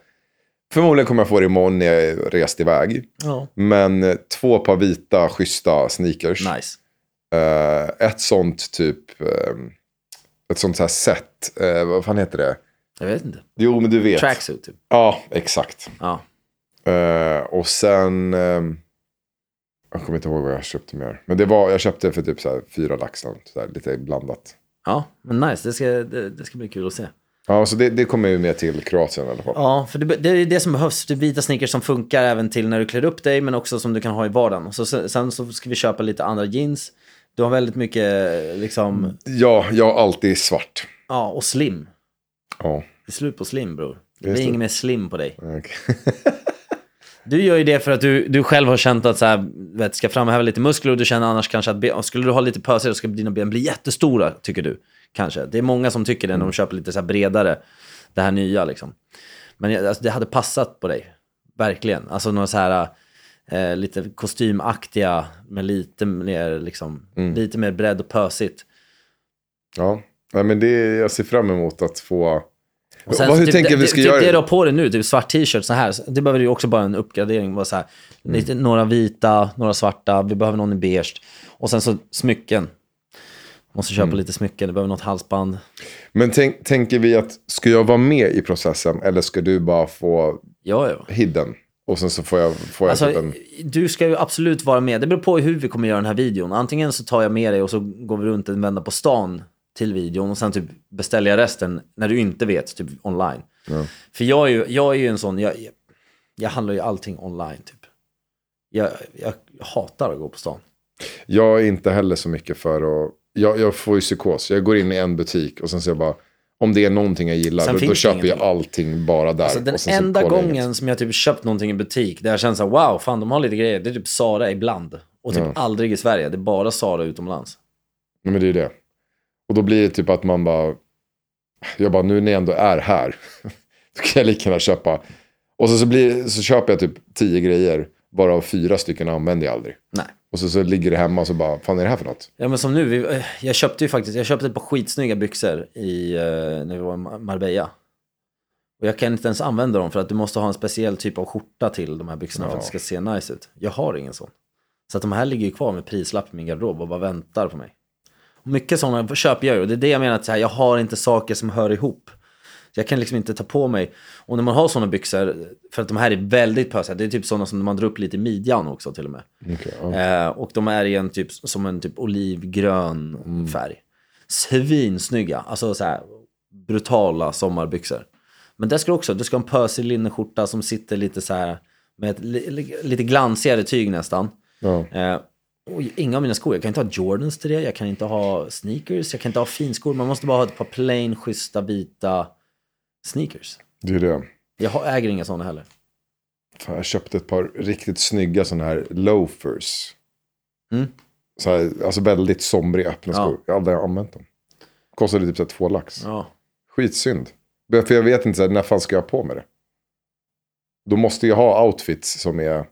Speaker 2: Förmodligen kommer jag få det imorgon när jag är rest iväg.
Speaker 1: ja.
Speaker 2: Men eh, två par vita, schyssta sneakers.
Speaker 1: Nice.
Speaker 2: Eh, ett sånt typ, eh, ett sånt här set. Eh, vad fan heter det?
Speaker 1: Jag vet inte.
Speaker 2: Jo, men du vet.
Speaker 1: Tracksuit typ.
Speaker 2: Ja, exakt.
Speaker 1: Ja.
Speaker 2: Och sen, eh, jag kommer inte ihåg vad jag köpte mer. Men det var, jag köpte för typ så här fyra lax, så lite blandat.
Speaker 1: ja, men nice. Det ska, det, det ska bli kul att se.
Speaker 2: Ja, så det, det kommer ju med till Kroatien i alla fall.
Speaker 1: Ja, för det, det är det som behövs. Det är vita sneakers som funkar även till när du klär upp dig, men också som du kan ha i vardagen. Så, sen så ska vi köpa lite andra jeans. Du har väldigt mycket, liksom,
Speaker 2: Ja, jag har alltid svart.
Speaker 1: ja, och slim.
Speaker 2: Ja,
Speaker 1: Det är slut på slim, bror. Det blir inget mer slim på dig.
Speaker 2: okej.
Speaker 1: Du gör ju det för att du, du själv har känt att så här, vet, ska framhäva lite muskler och du känner annars kanske att ben, skulle du ha lite pösigare så ska dina ben bli jättestora, tycker du. Kanske. Det är många som tycker det när de köper lite så bredare, det här nya liksom. Men alltså, det hade passat på dig, verkligen. Alltså några så här eh, lite kostymaktiga med lite mer, liksom, lite mer bredd och pösigt.
Speaker 2: ja. Nej, men det, jag ser fram emot att få...
Speaker 1: Och sen
Speaker 2: Vad, hur
Speaker 1: typ,
Speaker 2: tänker
Speaker 1: det,
Speaker 2: vi ska
Speaker 1: typ
Speaker 2: göra?
Speaker 1: det du har på dig nu, typ svart t-shirt så här, det behöver ju också bara en uppgradering. Bara så här,
Speaker 2: Mm.
Speaker 1: lite, några vita, några svarta, vi behöver någon i beige. Och sen så smycken. Måste
Speaker 2: Mm.
Speaker 1: köpa lite smycken, du behöver något halsband.
Speaker 2: Men tänk, tänker vi att, ska jag vara med i processen eller ska du bara få
Speaker 1: Ja, ja.
Speaker 2: hidden? Och sen så får jag, får jag
Speaker 1: Alltså,
Speaker 2: typ en...
Speaker 1: du ska ju absolut vara med. Det beror på hur vi kommer göra den här videon. Antingen så tar jag med dig och så går vi runt en vända på stan till videon och sen typ beställer jag resten när du inte vet, typ online.
Speaker 2: Ja.
Speaker 1: För jag är ju, jag är ju en sån, jag, jag, handlar ju allting online typ. Jag, jag hatar att gå på stan.
Speaker 2: Jag är inte heller så mycket för att... Jag, jag får ju psykos. Jag går in i en butik och sen så jag bara... Om det är någonting jag gillar,
Speaker 1: Sen
Speaker 2: då, då köper jag allting bara där.
Speaker 1: Alltså den enda gången
Speaker 2: inget.
Speaker 1: som jag typ köpt någonting i butik där jag känner så här, wow, fan de har lite grejer, det är typ Sara ibland. Och typ
Speaker 2: Ja.
Speaker 1: aldrig i Sverige, det är bara Sara utomlands.
Speaker 2: Men det är det. Och då blir det typ att man bara... Jag bara, nu när jag ändå är här. då kan jag lika gärna köpa. Och så, så, blir, så köper jag typ tio grejer. Varav fyra stycken använder jag aldrig.
Speaker 1: Nej.
Speaker 2: Och så, så ligger det hemma och så bara, fan är det här för något?
Speaker 1: Ja men som nu, vi, jag köpte ju faktiskt, jag köpte ett par skitsnygga byxor i, eh, när vi var i Mar- Marbella. Och jag kan inte ens använda dem för att du måste ha en speciell typ av skjorta till de här byxorna för att det ska se nice ut. Jag har ingen sån. Så att de här ligger ju kvar med prislapp i min garderob och bara väntar på mig. Mycket sådana köper jag ju och det är det jag menar att så här, jag har inte saker som hör ihop. Så jag kan liksom inte ta på mig, och när man har sådana byxor, för att de här är väldigt pösiga, det är typ sådana som man drar upp lite i midjan också till och med.
Speaker 2: Okej, ja.
Speaker 1: Eh, och de är i en typ, som en typ olivgrön
Speaker 2: Mm.
Speaker 1: färg. Svinsnygga, alltså så här brutala sommarbyxor. Men det ska du också, du ska ha en pösig linneskjorta som sitter lite så här med ett li, lite glansigare tyg nästan.
Speaker 2: Ja.
Speaker 1: Eh, och inga av mina skor, jag kan inte ha Jordans till det, jag kan inte ha sneakers, jag kan inte ha finskor. Man måste bara ha ett par plain, schyssta, vita sneakers.
Speaker 2: Det är det.
Speaker 1: Jag äger inga sådana heller.
Speaker 2: Fan, jag köpte ett par riktigt snygga sådana här loafers.
Speaker 1: Mm.
Speaker 2: Så här, alltså väldigt somriga öppna
Speaker 1: Ja.
Speaker 2: skor. Jag har aldrig använt dem. Kostade typ så två lax.
Speaker 1: Ja.
Speaker 2: Skitsynd. För jag vet inte, så här, när fan ska jag ha på mig det? Då måste jag ha outfits som är...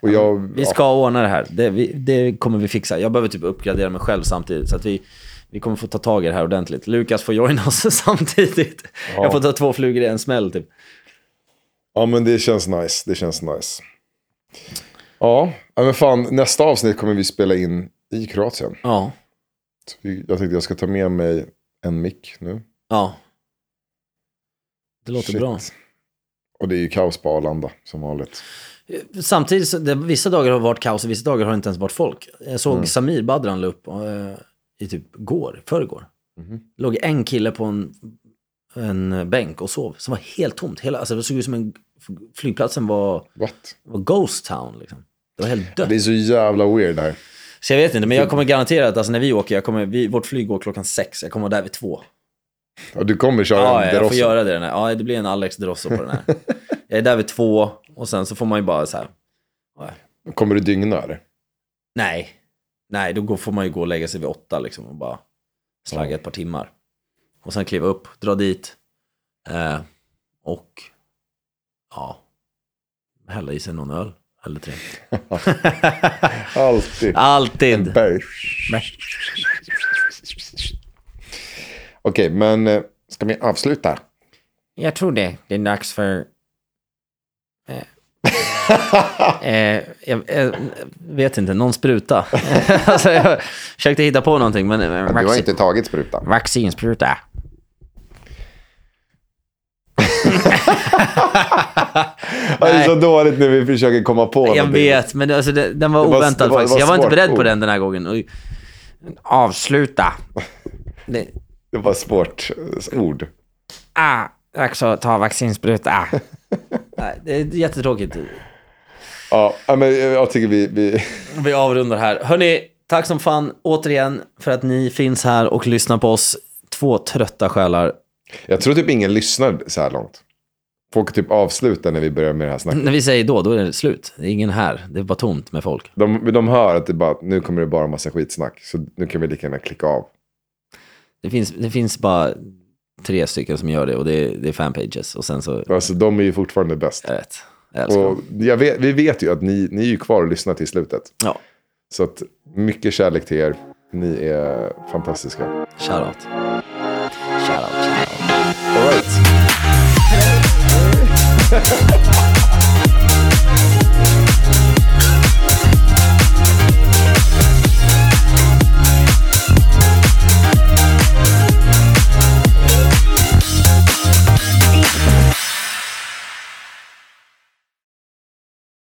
Speaker 2: Och jag,
Speaker 1: Vi ska ordna det här. Det, vi, det kommer vi fixa. Jag behöver typ uppgradera mig själv samtidigt. Så att vi, vi kommer få ta tag i det här ordentligt. Lukas får joina oss samtidigt.
Speaker 2: Ja.
Speaker 1: Jag får ta två flugor i en smäll typ.
Speaker 2: Ja, men det känns nice. Det känns nice. Ja, ja, men fan, nästa avsnitt kommer vi spela in i Kroatien.
Speaker 1: Ja.
Speaker 2: Så Jag tänkte jag ska ta med mig en mick nu.
Speaker 1: Ja. Det låter
Speaker 2: Shit.
Speaker 1: bra.
Speaker 2: Och det är ju kaos på Arlanda, som vanligt.
Speaker 1: Samtidigt, det, vissa dagar har varit kaos och vissa dagar har det inte ens varit folk. Jag såg
Speaker 2: Mm.
Speaker 1: Samir Badran la upp eh, i typ går, förrgår.
Speaker 2: Mhm.
Speaker 1: låg en kille på en, en bänk och sov. Som var helt tomt. Hela, alltså det såg ut som en... Flygplatsen var,
Speaker 2: What?
Speaker 1: var ghost town liksom. Det var helt dött.
Speaker 2: Det är så jävla weird här.
Speaker 1: Så jag vet inte, men jag kommer garantera att alltså, när vi åker, jag kommer, vi, vårt flyg går klockan sex, jag kommer vara där vid två.
Speaker 2: Ja, du kommer köra
Speaker 1: Ja,
Speaker 2: en
Speaker 1: jag får
Speaker 2: Derosso.
Speaker 1: göra det. Den här. Ja, det blir en Alex Derosso på den här. jag är där vid två Och sen så får man ju bara så här,
Speaker 2: Kommer du dygna eller?
Speaker 1: nej, nej, då går, får man ju gå och lägga sig vid åtta liksom och bara slagga
Speaker 2: Ja.
Speaker 1: ett par timmar. Och sen kliva upp, dra dit eh, och ja, hälla i sig någon öl eller tre.
Speaker 2: Alltid.
Speaker 1: Alltid.
Speaker 2: Okej, men eh, ska vi avsluta?
Speaker 3: Jag tror det. Det är dags för...
Speaker 1: Eh, jag, jag vet inte, någon spruta. alltså, jag försökte hitta på någonting men... eh,
Speaker 2: Du har inte tagit sprutan.
Speaker 3: Vaccinspruta.
Speaker 2: Det är så dåligt när vi försöker komma på
Speaker 1: Jag
Speaker 2: någonting.
Speaker 1: vet, men alltså, det, den var
Speaker 2: Det var-
Speaker 1: oväntad
Speaker 2: det var- det
Speaker 1: faktiskt.
Speaker 2: var
Speaker 1: jag var inte beredd på den den här gången.
Speaker 3: Avsluta.
Speaker 1: det,
Speaker 2: Det var svårt ord.
Speaker 3: Ah, att ta vaccinspruta.
Speaker 1: nej, det är jättetråkigt.
Speaker 2: Ja, men jag tycker vi... vi...
Speaker 1: Vi avrundar här. Hörni, tack som fan återigen för att ni finns här och lyssnar på oss. Två trötta själar.
Speaker 2: Jag tror typ ingen lyssnar så här långt. Folk typ avslutar när vi börjar med det här snacket.
Speaker 1: När vi säger då, då är det slut. Det är ingen här. Det är bara tomt med folk.
Speaker 2: De, de hör att det bara, nu kommer det bara massa skitsnack. Så nu kan vi lika gärna klicka av.
Speaker 1: Det finns, det finns bara tre stycken som gör det och det är, det är fanpages. Och sen så,
Speaker 2: Alltså de är ju fortfarande bäst.
Speaker 1: jag vet. Jag
Speaker 2: och jag vet, vi vet ju att ni, ni är ju kvar och lyssnar till slutet.
Speaker 1: Ja.
Speaker 2: Så att mycket kärlek till er. Ni är fantastiska.
Speaker 1: Shoutout. Shoutout, shoutout. All right. Thank you.